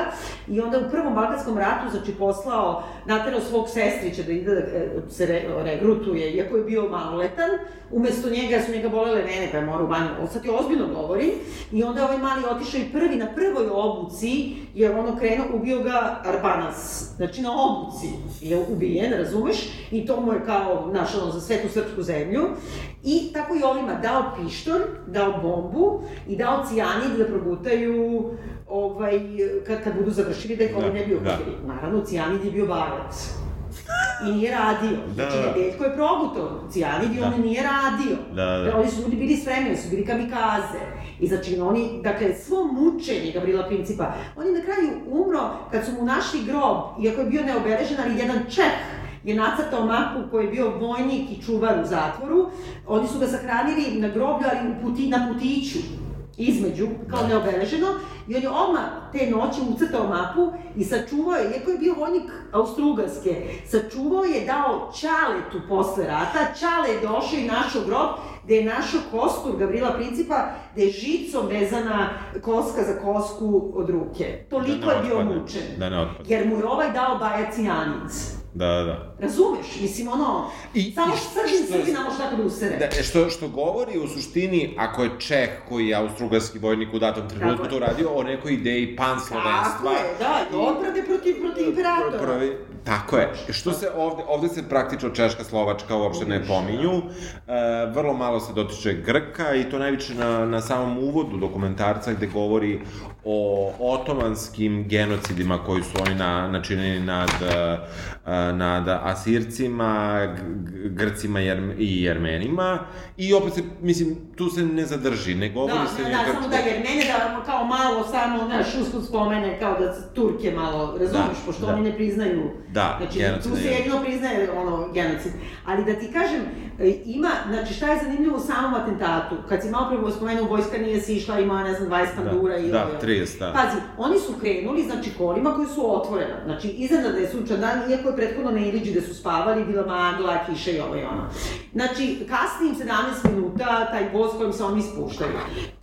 i onda u prvom Balkanskom ratu, znači, poslao, naterao svog sestrića da ide da se re, regrutuje, iako je bio maloletan, umesto njega su njega bolele vene, pa je morao u on sad je ozbiljno govori, i onda je ovaj mali otišao i prvi na prvoj obuci, jer ono krenuo, ubio ga Arbanas, znači na obuci je ubijen, razumeš, i to mu je kao, znaš, ono, za svetu srpsku zemlju, i tako i ovima dao pištolj, dao bombu i dao cijanid da progutaju ovaj, kad, kad budu završili da ih ovaj ne bi uhvatili. Da. Naravno, cijanid je bio barac. I nije radio. Da, znači, da. Nedeljko je progutao cijanid i da. on nije radio. Da, da. da. Oni su ljudi bili spremni, su bili kamikaze. I znači, oni, dakle, svo mučenje Gabriela Principa, on je na kraju umro kad su mu našli grob, iako je bio neobeležen, ali jedan čeh je nacrtao mapu koji je bio vojnik i čuvar u zatvoru. Oni su ga sahranili na groblju, ali u puti, na putiću između, kao da. neobeleženo, i on je odmah te noći ucrtao mapu i sačuvao je, iako je bio vojnik Austrugarske, sačuvao je, dao Čaletu posle rata, Čale je došao i našao grob, gde je našao kostur Gavrila Principa, gde je žicom vezana koska za kosku od ruke. Toliko da je bio mučen. Da. Jer mu je ovaj dao bajac Janic. Da, da, da. Razumeš? Mislim, ono, I, samo i Srbin, Srbina može tako da usere. Da, što, što govori u suštini, ako je Čeh koji je austrugarski vojnik u datom trenutku to radio, o nekoj ideji panslovenstva. Tako je, da, i odbrade protiv, protiv imperatora. Pravi, tako je. Što se ovde, ovde se praktično Češka, Slovačka uopšte ne pominju. E, vrlo malo se dotiče Grka i to najviše na, na samom uvodu dokumentarca gde govori o otomanskim genocidima koji su oni na, načinjeni nad, e, nad Asircima, Grcima i Jermenima i opet se, mislim, tu se ne zadrži, ne govori da, se... Da, da, samo da Jermene da kao malo samo, znaš, usput spomene kao da Turke malo, razumiješ, da, pošto da. oni ne priznaju Da, znači, genocid. tu se jedino priznaje ono, genocid. Ali da ti kažem, ima, znači šta je zanimljivo u samom atentatu, kad si malo prvo spomenuo, vojska nije si išla, ima, ne znam, 20 pandura da, i... Da, 30, da. Pazi, oni su krenuli, znači, kolima koji su otvorena. Znači, iznenada je sunčan dan, iako je prethodno ne iliđi da su spavali, bila magla, kiša i ovo i ono. Znači, kasni im 17 minuta, taj voz kojim se oni spuštaju.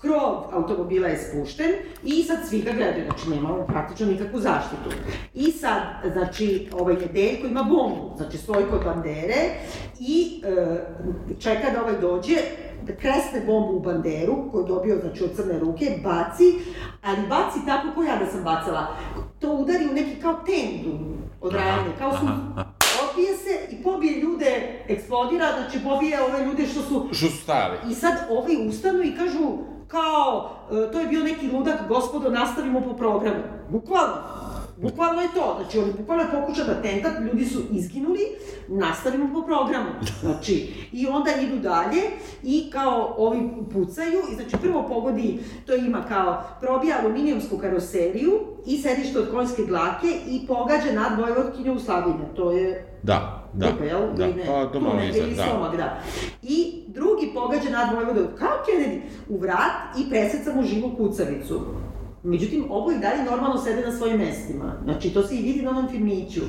Krov automobila je spušten i sad svi ga gledaju, znači nema praktično nikakvu zaštitu. I sad, znači, ovaj Nedeljko ima bombu, znači stoji kod bandere i e, čeka da ovaj dođe, da kresne bombu u banderu, koju je dobio, znači, od crne ruke, baci, ali baci tako ko ja da sam bacala. To udari u neki kao tendu od rajanja, kao su odbije se i pobije ljude, eksplodira, znači pobije ove ljude što su... Što su stajali. I sad ovi ustanu i kažu, kao, e, to je bio neki ludak, gospodo, nastavimo po programu. Bukvalno. Bukvalno je to, znači on bukvalno je pokušan atentat, ljudi su izginuli, nastavimo po programu. Znači, i onda idu dalje i kao ovi pucaju, i znači prvo pogodi, to ima kao, probija aluminijumsku karoseriju i sedište od konjske dlake i pogađa nad Vojvodkinju u Slavine, to je Da, da. Jel? Da, ne, pa to malo iza, da. Somak, da. I drugi pogađa nad Vojvodom, kao Kennedy, u vrat i preseca mu živu kucavicu. Međutim, oboji dalje normalno sede na svojim mestima. Znači, to se i vidi na onom filmiću.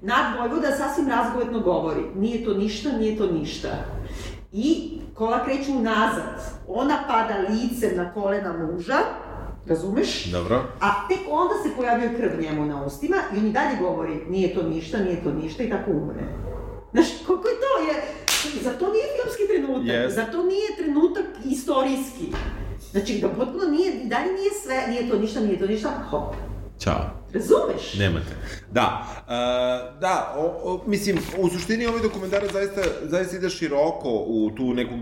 Nad Vojvoda sasvim razgovetno govori. Nije to ništa, nije to ništa. I kola kreću nazad. Ona pada licem na kolena muža, razumeš? Dobro. A tek onda se pojavljuje krv njemu na ustima i on i dalje govori nije to ništa, nije to ništa i tako umre. Znaš, koliko je to? Je, za to nije filmski trenutak, yes. za to nije trenutak istorijski. Znači, da potpuno nije, dalje nije sve, nije to ništa, nije to ništa, hop. Ćao. Razumeš? Nemate. Da, uh, da, o, o, mislim, u suštini ovaj dokumentarac zaista, zaista ide široko u tu neku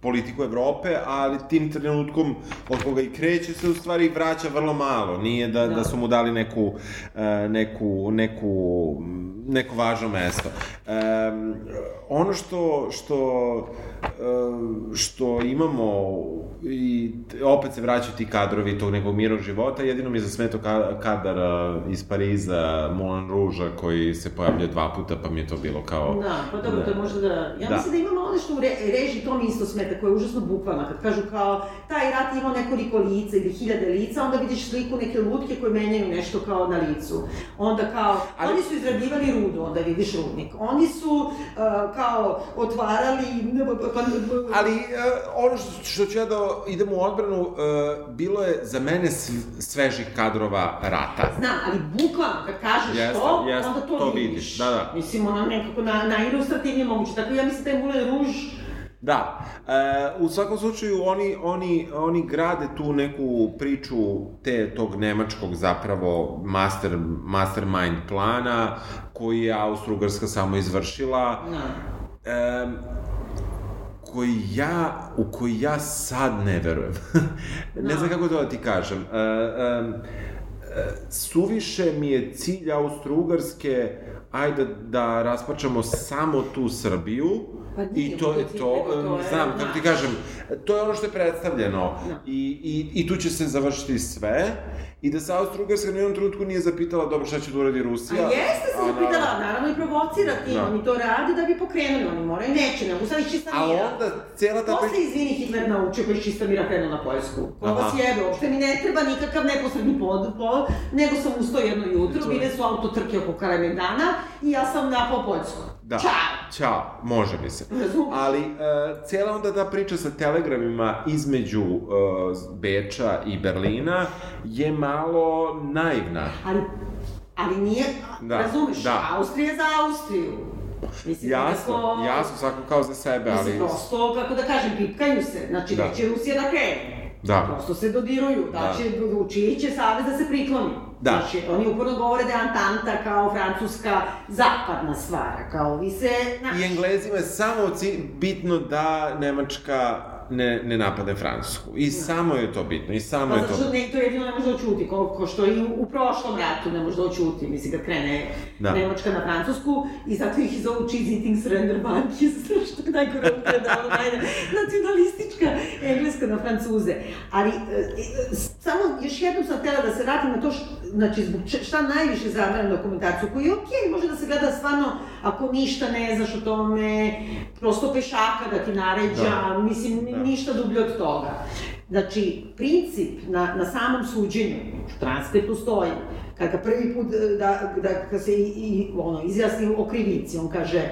politiku Evrope, ali tim trenutkom od koga i kreće se u stvari vraća vrlo malo. Nije da, da. da su mu dali neku, uh, neku, neku, neko važno mesto. Um, ono što, što, što imamo i opet se vraćaju ti kadrovi tog nekog mirnog života, jedino mi je zasmeto kadar iz Pariza, Moulin Rouge, koji se pojavlja dva puta, pa mi je to bilo kao... Da, pa dobro, da. to je možda da... Ja da. mislim da imamo što u re, reži to mi isto smeta, koje je užasno bukvalno, kad kažu kao taj rat ima nekoliko lica ili hiljade lica, onda vidiš sliku neke lutke koje menjaju nešto kao na licu. Onda kao, Ali... oni su izrabljivali rudu, onda vidiš rudnik. Oni su uh, kao otvarali... Ali uh, ono što, što ću ja da idem u odbranu, uh, bilo je za mene svežih kadrova rata. Znam, ali bukvalno, kad kažeš jeste, to, jeste, onda to, to vidiš. vidiš. Da, da. Mislim, ono nekako na, na ilustrativnije moguće. Tako ja mislim da je Moulin Rouge Da, e, u svakom slučaju oni, oni, oni grade tu neku priču te, tog nemačkog zapravo master, mastermind plana koji je Austro-Ugrska samo izvršila. Da. E, koji ja, u koji ja sad ne verujem. ne znam Da. kako to da ti kažem. E, e, suviše mi je cilj Austro-Ugarske ajde da raspačamo samo tu Srbiju Pa nije i to je to, to je, znam, kako ti znaš. kažem, to je ono što je predstavljeno Da. I, i, i tu će se završiti sve i da se Austro-Ugarska ni u jednom trenutku nije zapitala dobro šta će da uradi A Rusija. jeste se a, zapitala, naravno i provocirati, Da. oni to rade da bi pokrenuli, oni moraju neće, ne mogu sad čista Ali mira. onda cijela ta Posle, izvini, Hitler naučio koji čista mira krenuo na Poljsku. Ko vas jebe, uopšte mi ne treba nikakav neposredni pod, pod, nego sam ustao jedno jutro, bile su autotrke oko Kalemegdana i ja sam napao Poljsku. Da. Ćao! Ćao, može mi se. Ali, uh, cijela onda ta priča sa telegramima između uh, Beča i Berlina je malo naivna. Ali, ali nije, Da, razumeš, da. Austrija za Austriju. Mislim, Jasno, nekako- jasno, svako kao za sebe, ali... Mislim, prosto, kako da kažem, pipkaju se. Znači, Da. neće Rusija da krene. Da. Prosto se dodiruju. Da, Da. će, čiji će savez da se prikloni. Da. Znači, oni uporno govore da je Antanta kao francuska zapadna stvar. Kao vi se... Znači, I Englezima je samo bitno da Nemačka ne, ne napade Francusku. I samo je to bitno, i samo Pa je zato to... što ne, to jedino ne može da očuti, ko, ko što i u, prošlom ratu ne može da očuti, mislim, kad krene Da. Nemačka na Francusku, i zato ih zovu cheese eating surrender monkeys, što najgore upredalo, najde, nacionalistička engleska na Francuze. Ali, e, e, samo još jednom sam htela da se vratim na to što, znači, zbog šta najviše zameram dokumentaciju, koji je okej, može da se gleda stvarno, ako ništa ne znaš o tome, prosto pešaka da ti naređa, Da. mislim, Da. Ništa dublje od toga. Znači, princip na, na samom suđenju, u transkritu stoji, kad ga prvi put e, da, da kad se i, i, ono, izjasni o krivici, on kaže,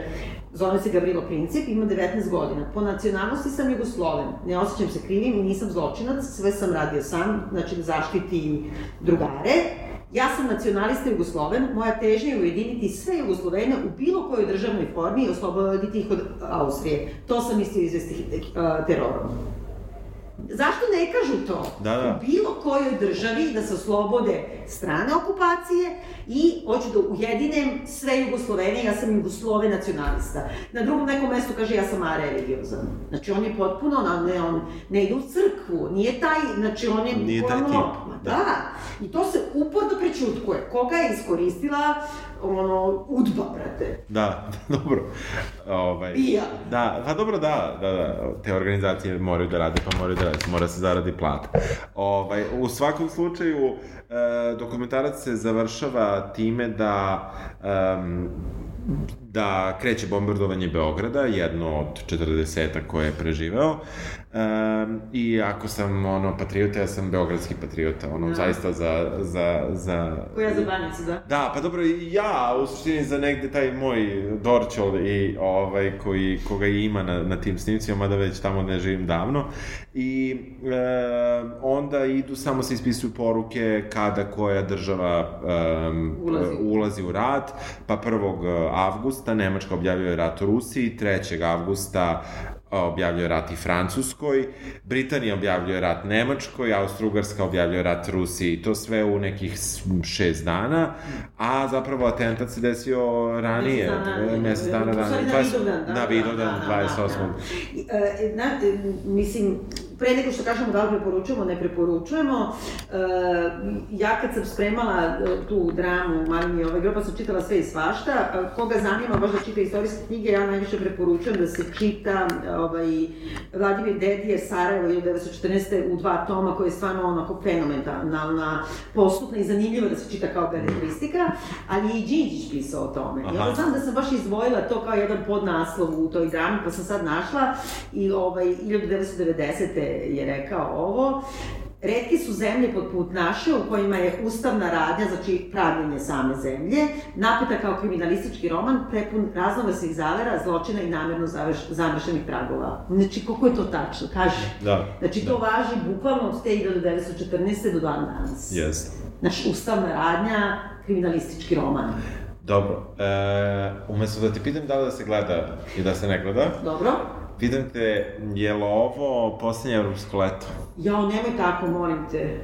zove se Gavrilo Princip, ima 19 godina. Po nacionalnosti sam Jugosloven, ne osjećam se krivim i nisam zločinac, sve sam radio sam, znači da zaštiti drugare. Ja sam nacionalista Jugosloven, moja težnja je ujediniti sve Jugoslovene u bilo kojoj državnoj formi i osloboditi ih od Austrije. To sam mislio izvesti uh, terorom. Zašto ne kažu to? Da, da. U bilo kojoj državi da se oslobode strane okupacije i hoću da ujedinem sve Jugoslovene, ja sam Jugoslove nacionalista. Na drugom nekom mestu kaže ja sam areligiozan. Znači on je potpuno, on, ne, on ne ide u crkvu, nije taj, znači on je Nije taj tip, da. Da. I to se uporno prećutkuje. Koga je iskoristila, ono, udba, brate. Da, dobro. Ovaj, Bija. Da, pa dobro, da, da, da, te organizacije moraju da rade, pa moraju da rade, mora se zaradi plata. Ovaj, u svakom slučaju, e, dokumentarac se završava time da em, da kreće bombardovanje Beograda, jedno od 40 koje je preživeo. Um, I ako sam ono patriota, ja sam beogradski patriota, ono Da. zaista za, za, za... Koja za banjicu, da? Da, pa dobro, ja, u suštini za negde taj moj Dorčol i ovaj, koji, koga ima na, na tim snimcima, mada već tamo ne živim davno. I e, onda idu, samo se ispisuju poruke kada koja država em, Ulazi. ulazi u rat, pa 1. avgusta Nemačka objavljuje rat u Rusiji, 3. avgusta objavljuje rat i Francuskoj, Britanija objavljuje rat Nemačkoj, Austro-Ugarska objavljuje rat Rusiji, to sve u nekih šest dana, a zapravo atentat se desio ranije, mesec dana ranije, na 20 Vidovdan, da, na Vidovdan, da, da, 28. da. I, e, na, e, mislim, pre nego što kažemo da li preporučujemo, ne preporučujemo, e, ja kad sam spremala e, tu dramu Marini ove grupa sam čitala sve i svašta, koga zanima baš da čita istorijske knjige, ja najviše preporučujem da se čita ovaj, Vladimir Dedije Sarajevo 1914. u dva toma, koji je stvarno onako fenomenalna, postupna i zanimljiva da se čita kao beletristika, ali i Đinđić pisao o tome. I Aha. onda znam da sam baš izdvojila to kao jedan podnaslov u toj drami, pa sam sad našla i ovaj, 1990. je rekao ovo. Retke su zemlje poput naše u kojima je ustavna radnja, znači pravljenje same zemlje, napeta kao kriminalistički roman, prepun raznovrsnih zavera, zločina i namerno zamršenih tragova. Znači, koliko je to tačno? Kaži. Da. Znači, to važi bukvalno od te 1914. do dan danas. Jeste. Naš ustavna radnja, kriminalistički roman. Dobro, e, umesto da ti pitam da li da se gleda i da se ne gleda, Dobro? Vidim te, je li ovo poslednje evropsko leto? Jao, nemoj tako, molim te.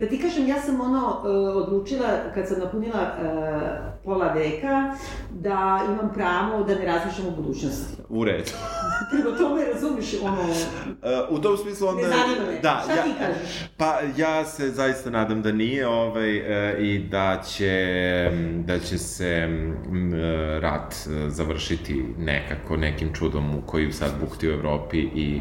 Da ti kažem, ja sam ono uh, odlučila, kad sam napunila uh, pola veka, da imam pravo da ne razmišljam o budućnosti. U redu. Prema tome, razumiš, ono... Uh, u tom smislu onda... Ne zanima me. Da, Šta ja, ti kažeš? Pa ja se zaista nadam da nije ovaj, uh, i da će, da će se um, rat uh, završiti nekako, nekim čudom u koji sad bukti u Evropi i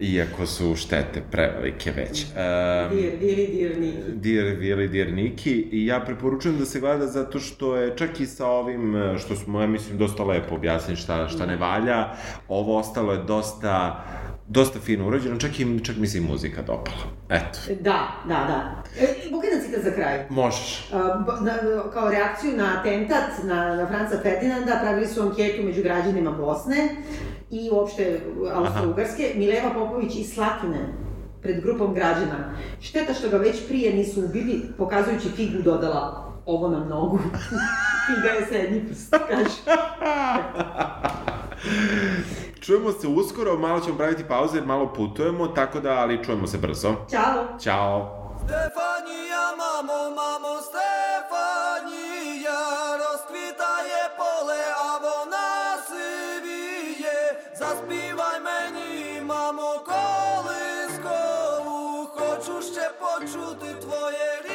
iako su štete prevelike već. Um, dir, diri, dir, Niki. Dir, vili, dir, Niki. I ja preporučujem da se gleda zato što je čak i sa ovim, što smo, ja mislim, dosta lepo objasnili šta, šta ne valja, ovo ostalo je dosta dosta fino urađeno, čak i, čak mi se i muzika dopala. Eto. Da, da, da. E, da citat za kraj? Možeš. Uh, na, kao reakciju na atentat na, na Franca Ferdinanda pravili su anketu među građanima Bosne i uopšte Austro-Ugarske. Mileva Popović iz Slatine pred grupom građana. Šteta što ga već prije nisu ubili, pokazujući figu dodala ovo na nogu. Figa je srednji prst, kaže. Čujemo se uskoro, malo ćemo praviti pauze jer malo putujemo, tako da, ali čujemo se brzo. Ćao. Ćao. Stefanija, mamo, mamo, Stefanija, raskvita je pole, a vona sivije. Zaspivaj meni, mamo, koliskovu, hoću še počuti tvoje riječi.